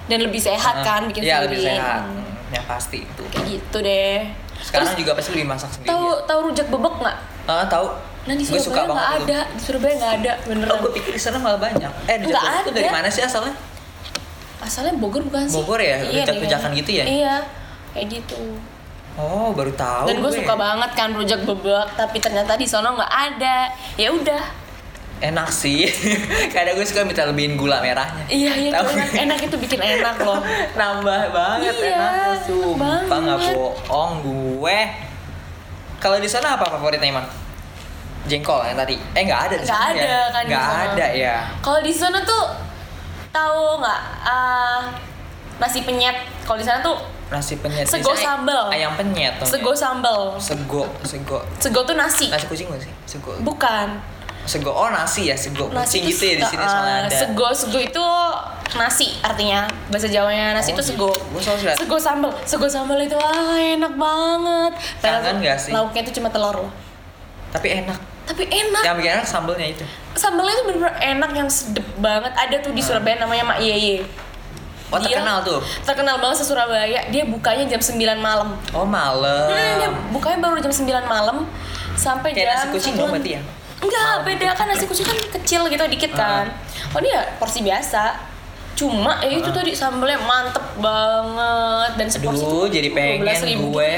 Speaker 2: Dan lebih sehat kan bikin
Speaker 1: Iya
Speaker 2: sendiri.
Speaker 1: lebih sehat.
Speaker 2: Hmm,
Speaker 1: Yang pasti itu.
Speaker 2: Kayak gitu deh.
Speaker 1: Sekarang
Speaker 2: Terus
Speaker 1: juga pasti lebih masak sendiri.
Speaker 2: tahu tahu rujak bebek nggak?
Speaker 1: Ah, tahu.
Speaker 2: Nah di
Speaker 1: suka
Speaker 2: Surabaya nggak ada, di Surabaya nggak ada beneran.
Speaker 1: Oh, gue pikir di sana malah banyak. Eh,
Speaker 2: Nggak
Speaker 1: Jakarta itu dari mana sih asalnya?
Speaker 2: Asalnya Bogor bukan sih?
Speaker 1: Bogor ya?
Speaker 2: Iya,
Speaker 1: Rujak-rujakan gitu ya?
Speaker 2: Iya, kayak gitu.
Speaker 1: Oh, baru tahu.
Speaker 2: Dan gue suka banget kan rujak bebek, tapi ternyata di sono nggak ada. Ya udah.
Speaker 1: Enak sih. Kadang gue suka minta lebihin gula merahnya.
Speaker 2: Iya iya itu enak, enak itu bikin enak loh.
Speaker 1: Nambah banget
Speaker 2: Iya,
Speaker 1: enaknya
Speaker 2: enak
Speaker 1: Sumpah nggak bohong gue. Kalau di sana apa favoritnya Iman? Jengkol yang tadi. Eh nggak ada di
Speaker 2: Nggak
Speaker 1: sana
Speaker 2: ada
Speaker 1: ya?
Speaker 2: kan
Speaker 1: Nggak ada ya.
Speaker 2: Kalau di sana tuh tahu nggak ah, nasi penyet? Kalau di sana tuh
Speaker 1: Nasi penyet.
Speaker 2: Sego sambal.
Speaker 1: Ayam penyet.
Speaker 2: sego sambal.
Speaker 1: Sego, sego.
Speaker 2: Sego tuh nasi.
Speaker 1: Nasi kucing gak sih? Sego.
Speaker 2: Bukan.
Speaker 1: Sego. Oh, nasi ya, sego kucing
Speaker 2: tuh
Speaker 1: gitu ya di sini
Speaker 2: ah,
Speaker 1: soalnya ada.
Speaker 2: Sego sego itu nasi artinya bahasa Jawanya nasi
Speaker 1: Oh,
Speaker 2: itu sego.
Speaker 1: Selalu lihat.
Speaker 2: Sego sambal, sego sambal itu ah enak banget.
Speaker 1: Kangen nggak sih?
Speaker 2: Lauknya itu cuma telur loh.
Speaker 1: Tapi enak.
Speaker 2: Tapi enak.
Speaker 1: Yang bikin enak sambelnya itu.
Speaker 2: Sambalnya itu bener-bener enak yang sedep banget. Ada tuh di Surabaya namanya Mak Yeye.
Speaker 1: Oh,
Speaker 2: Dia
Speaker 1: terkenal tuh.
Speaker 2: Terkenal banget se Surabaya. Dia bukanya jam 9 malam.
Speaker 1: Oh, malam.
Speaker 2: Hmm, dia bukanya baru jam 9 malam sampai
Speaker 1: Kayak nasi
Speaker 2: jam
Speaker 1: kucing dong berarti ya?
Speaker 2: Enggak, beda kan nasi kucing kan kecil gitu dikit kan. Oh dia porsi biasa. Cuma ya itu tadi sambalnya mantep banget dan seporsi
Speaker 1: Aduh,
Speaker 2: tuh
Speaker 1: jadi pengen
Speaker 2: 12.000
Speaker 1: gue.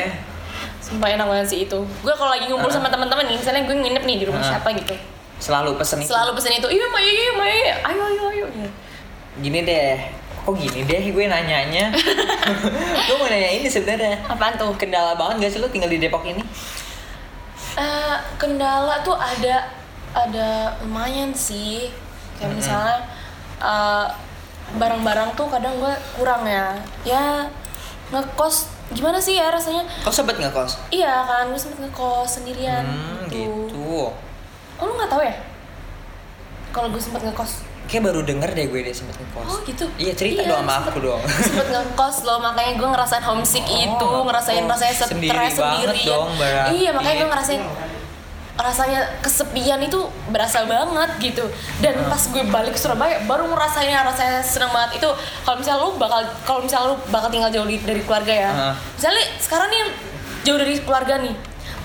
Speaker 2: Sumpah enak banget sih itu. Gue kalau lagi ngumpul sama teman-teman nih, misalnya gue nginep nih di rumah
Speaker 1: Ah.
Speaker 2: siapa gitu.
Speaker 1: Selalu pesen itu.
Speaker 2: Selalu pesen itu, iya ma iya ma iya, ayo ayo ayo.
Speaker 1: Gini deh. Kok gini deh gue nanyanya? gue mau nanya ini sebenarnya.
Speaker 2: Apaan tuh?
Speaker 1: Kendala banget gak sih lo tinggal di Depok ini?
Speaker 2: Eh, kendala tuh ada ada lumayan sih kayak
Speaker 1: Mm-mm.
Speaker 2: misalnya eh, barang-barang tuh kadang gue kurang ya ya ngekos gimana sih ya rasanya
Speaker 1: Kau sempet nggak kos?
Speaker 2: iya kan gue sempet ngekos sendirian
Speaker 1: Hmm,
Speaker 2: gitu.
Speaker 1: gitu.
Speaker 2: oh lu nggak tahu ya kalau gue sempet ngekos
Speaker 1: kayak baru denger deh gue dia sempet ngekos.
Speaker 2: Oh gitu.
Speaker 1: Iya cerita dong sama
Speaker 2: sempet-
Speaker 1: aku dong.
Speaker 2: Sempet ngekos loh, makanya gue ngerasain homesick
Speaker 1: Oh,
Speaker 2: itu, ngerasain
Speaker 1: ngekos.
Speaker 2: rasanya stres
Speaker 1: Sendiri
Speaker 2: sendirian.
Speaker 1: dong, berarti.
Speaker 2: Iya, makanya gue ngerasain rasanya kesepian itu berasa banget gitu. Dan pas gue balik ke Surabaya baru ngerasainnya rasanya seneng banget. Itu kalau misalnya lu bakal kalau misalnya lu bakal tinggal jauh dari keluarga ya.
Speaker 1: Heeh.
Speaker 2: misalnya sekarang nih jauh dari keluarga nih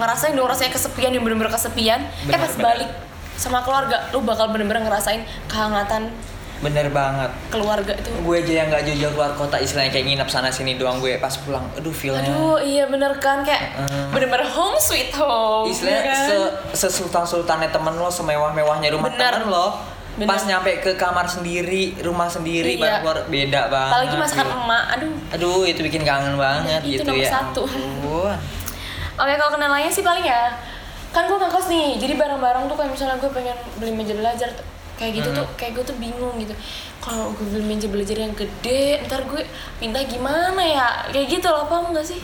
Speaker 2: ngerasain dong rasanya kesepian yang bener-bener kesepian. Eh pas balik sama keluarga lu bakal bener-bener ngerasain kehangatan
Speaker 1: Bener banget.
Speaker 2: keluarga itu
Speaker 1: Gue aja yang gak jauh-jauh keluar kota istilahnya kayak nginep sana sini doang gue pas pulang. Aduh feelnya.
Speaker 2: Aduh, iya bener kan kayak bener-bener home sweet home.
Speaker 1: Istilahnya
Speaker 2: ya kan?
Speaker 1: se sesultan-sultannya temen lo, semewah-mewahnya rumah
Speaker 2: Bener.
Speaker 1: temen lo.
Speaker 2: Bener.
Speaker 1: Pas nyampe ke kamar sendiri, rumah sendiri,
Speaker 2: Iya.
Speaker 1: baru keluar beda banget.
Speaker 2: Apalagi masakan
Speaker 1: Gitu.
Speaker 2: emak, aduh.
Speaker 1: Aduh, itu bikin kangen banget
Speaker 2: Itu
Speaker 1: gitu
Speaker 2: nomor
Speaker 1: ya.
Speaker 2: satu. Oke, kalau kenalannya sih paling ya kan gue ngekos nih, jadi barang-barang tuh kayak misalnya gue pengen beli meja belajar kayak gitu tuh, kayak gue tuh bingung gitu. Kalau gue beli meja belajar yang gede, ntar gue pindah gimana ya? Kayak gitu loh, paham gak sih?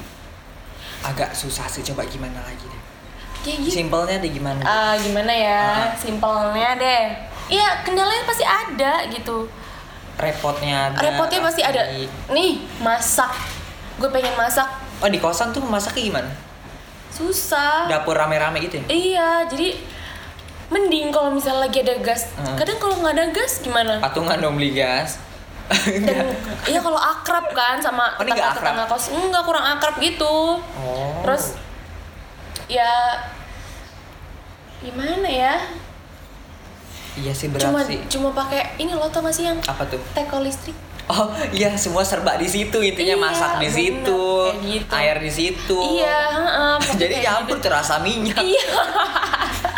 Speaker 1: Agak susah sih, coba gimana lagi deh.
Speaker 2: Kayak gitu.
Speaker 1: Simpelnya deh gimana?
Speaker 2: Ah, gimana ya?
Speaker 1: Ah.
Speaker 2: Simpelnya deh. Iya, kendalanya pasti ada gitu.
Speaker 1: Repotnya ada.
Speaker 2: repotnya pasti ada nih masak gue pengen masak
Speaker 1: Oh, di kosan tuh masaknya gimana?
Speaker 2: susah
Speaker 1: Dapur rame-rame gitu ya?
Speaker 2: iya jadi mending kalau misalnya lagi ada gas
Speaker 1: Hmm.
Speaker 2: kadang kalau nggak ada gas gimana
Speaker 1: Patungan dong beli gas.
Speaker 2: dan iya kalau akrab kan sama
Speaker 1: Oh,
Speaker 2: tetangga tetangga kos enggak kurang akrab gitu
Speaker 1: Oh.
Speaker 2: terus ya gimana ya
Speaker 1: Iya sih berat
Speaker 2: cuma
Speaker 1: sih.
Speaker 2: cuma pakai ini loh tau gak sih yang
Speaker 1: Apa tuh?
Speaker 2: teko listrik
Speaker 1: Oh iya semua serba di situ intinya
Speaker 2: Iya,
Speaker 1: masak di
Speaker 2: bener.
Speaker 1: situ,
Speaker 2: gitu.
Speaker 1: air di situ.
Speaker 2: iya heeh, pokoknya
Speaker 1: Jadi campur
Speaker 2: gitu.
Speaker 1: terasa minyak.
Speaker 2: iya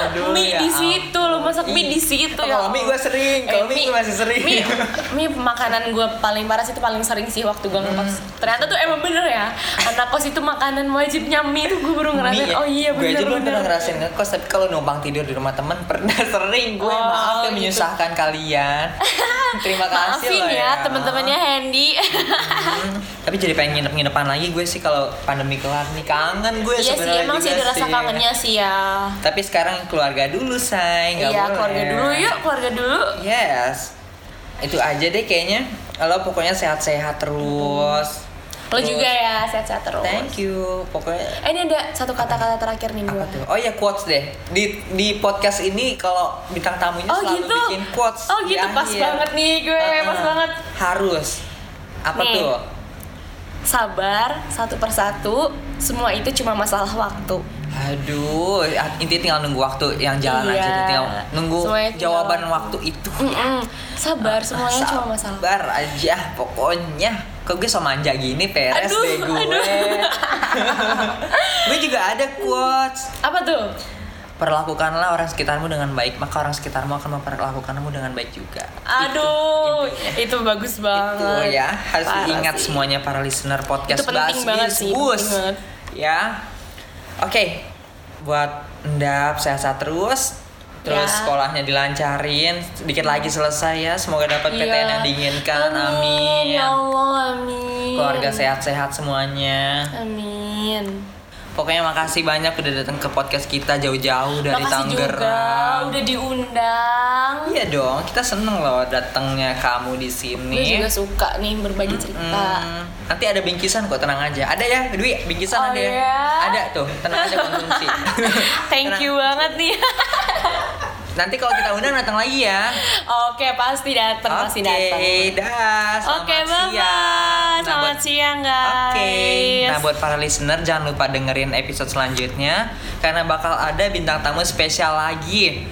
Speaker 1: Aduh,
Speaker 2: mie
Speaker 1: ya
Speaker 2: di situ lo masak mie di situ ya
Speaker 1: kalau mie gue sering, kalau mie gue masih sering.
Speaker 2: mie, mie makanan gue paling parah sih itu paling sering sih waktu gue ngekos
Speaker 1: Hmm.
Speaker 2: ternyata tuh emang bener ya anak kos itu makanan wajibnya mie tuh gue baru ngerasain
Speaker 1: Mie ya.
Speaker 2: oh iya
Speaker 1: Gue aja
Speaker 2: bener
Speaker 1: belum pernah
Speaker 2: bener
Speaker 1: ngerasain ngekos, tapi kalau numpang tidur di rumah temen pernah sering. Gue
Speaker 2: Oh,
Speaker 1: maaf ya
Speaker 2: gitu.
Speaker 1: menyusahkan kalian. Terima kasih
Speaker 2: maafin
Speaker 1: loh
Speaker 2: ya teman-temannya Handy
Speaker 1: Hmm, tapi jadi pengen nginep-nginepan lagi gue sih kalau pandemi kelar nih kangen gue
Speaker 2: iya sih
Speaker 1: sebenarnya
Speaker 2: emang sih
Speaker 1: juga
Speaker 2: ada rasa kangennya sih ya
Speaker 1: Tapi sekarang keluarga dulu say, nggak
Speaker 2: iya
Speaker 1: boleh.
Speaker 2: keluarga dulu yuk keluarga dulu
Speaker 1: Yes. Itu aja deh kayaknya. Lo pokoknya sehat-sehat terus.
Speaker 2: lo
Speaker 1: Terus,
Speaker 2: juga ya sehat-sehat terus
Speaker 1: Thank you. Pokoknya
Speaker 2: eh, ini ada satu kata-kata terakhir nih
Speaker 1: apa
Speaker 2: gue
Speaker 1: tuh? Oh ya quotes deh. Di di podcast ini kalau bintang tamunya
Speaker 2: Oh
Speaker 1: selalu
Speaker 2: gitu.
Speaker 1: bikin quotes.
Speaker 2: Oh gitu pas
Speaker 1: akhir.
Speaker 2: banget nih gue, pas
Speaker 1: Uh-uh.
Speaker 2: banget.
Speaker 1: Harus. Apa
Speaker 2: Nih.
Speaker 1: tuh?
Speaker 2: Sabar satu persatu, semua itu cuma masalah waktu.
Speaker 1: Aduh, intinya tinggal nunggu waktu yang jalan
Speaker 2: Iya.
Speaker 1: aja tinggal nunggu
Speaker 2: Semuanya tinggal
Speaker 1: jawaban
Speaker 2: waktu.
Speaker 1: waktu itu.
Speaker 2: Mm-mm. Sabar, semuanya cuma masalah.
Speaker 1: Sabar aja pokoknya. Kok gue so manja gini peres
Speaker 2: Aduh,
Speaker 1: deh gue.
Speaker 2: aduh.
Speaker 1: gue juga ada quotes.
Speaker 2: Apa tuh?
Speaker 1: Perlakukanlah orang sekitarmu dengan baik, maka orang sekitarmu akan memperlakukanmu dengan baik juga.
Speaker 2: Aduh,
Speaker 1: intinya.
Speaker 2: itu, bagus banget.
Speaker 1: Itu ya, harus
Speaker 2: Parah
Speaker 1: diingat
Speaker 2: sih.
Speaker 1: semuanya para listener podcast
Speaker 2: Itu penting
Speaker 1: Bas
Speaker 2: banget sih,
Speaker 1: Bus.
Speaker 2: penting banget.
Speaker 1: Ya. Oke. Buat Endap sehat-sehat terus. Terus
Speaker 2: Ya.
Speaker 1: sekolahnya dilancarin, sedikit lagi selesai ya. Semoga dapat PTN
Speaker 2: Iya.
Speaker 1: yang diinginkan. Amin.
Speaker 2: Ya Allah, amin.
Speaker 1: Keluarga sehat-sehat semuanya.
Speaker 2: Amin.
Speaker 1: Pokoknya makasih banyak udah datang ke podcast kita jauh-jauh dari
Speaker 2: Makasih juga
Speaker 1: Tangerang.
Speaker 2: udah diundang.
Speaker 1: Iya dong, kita seneng loh datangnya kamu di sini.
Speaker 2: Gue juga suka nih berbagi cerita.
Speaker 1: Hmm, nanti ada bingkisan kok tenang aja. Ada ya, Dwi, bingkisan
Speaker 2: Oh,
Speaker 1: ada ya.
Speaker 2: iya?
Speaker 1: Ada tuh, tenang aja konsumsi.
Speaker 2: Thank
Speaker 1: Tenang.
Speaker 2: you banget nih.
Speaker 1: Nanti kalau kita undang datang lagi ya.
Speaker 2: Oke, pasti datang, pasti
Speaker 1: Oke,
Speaker 2: datang.
Speaker 1: dah. Selamat
Speaker 2: Oke,
Speaker 1: siang.
Speaker 2: bye.
Speaker 1: Nah,
Speaker 2: Selamat
Speaker 1: buat-
Speaker 2: siang, guys.
Speaker 1: Oke, nah buat para listener jangan lupa dengerin episode selanjutnya karena bakal ada bintang tamu spesial lagi.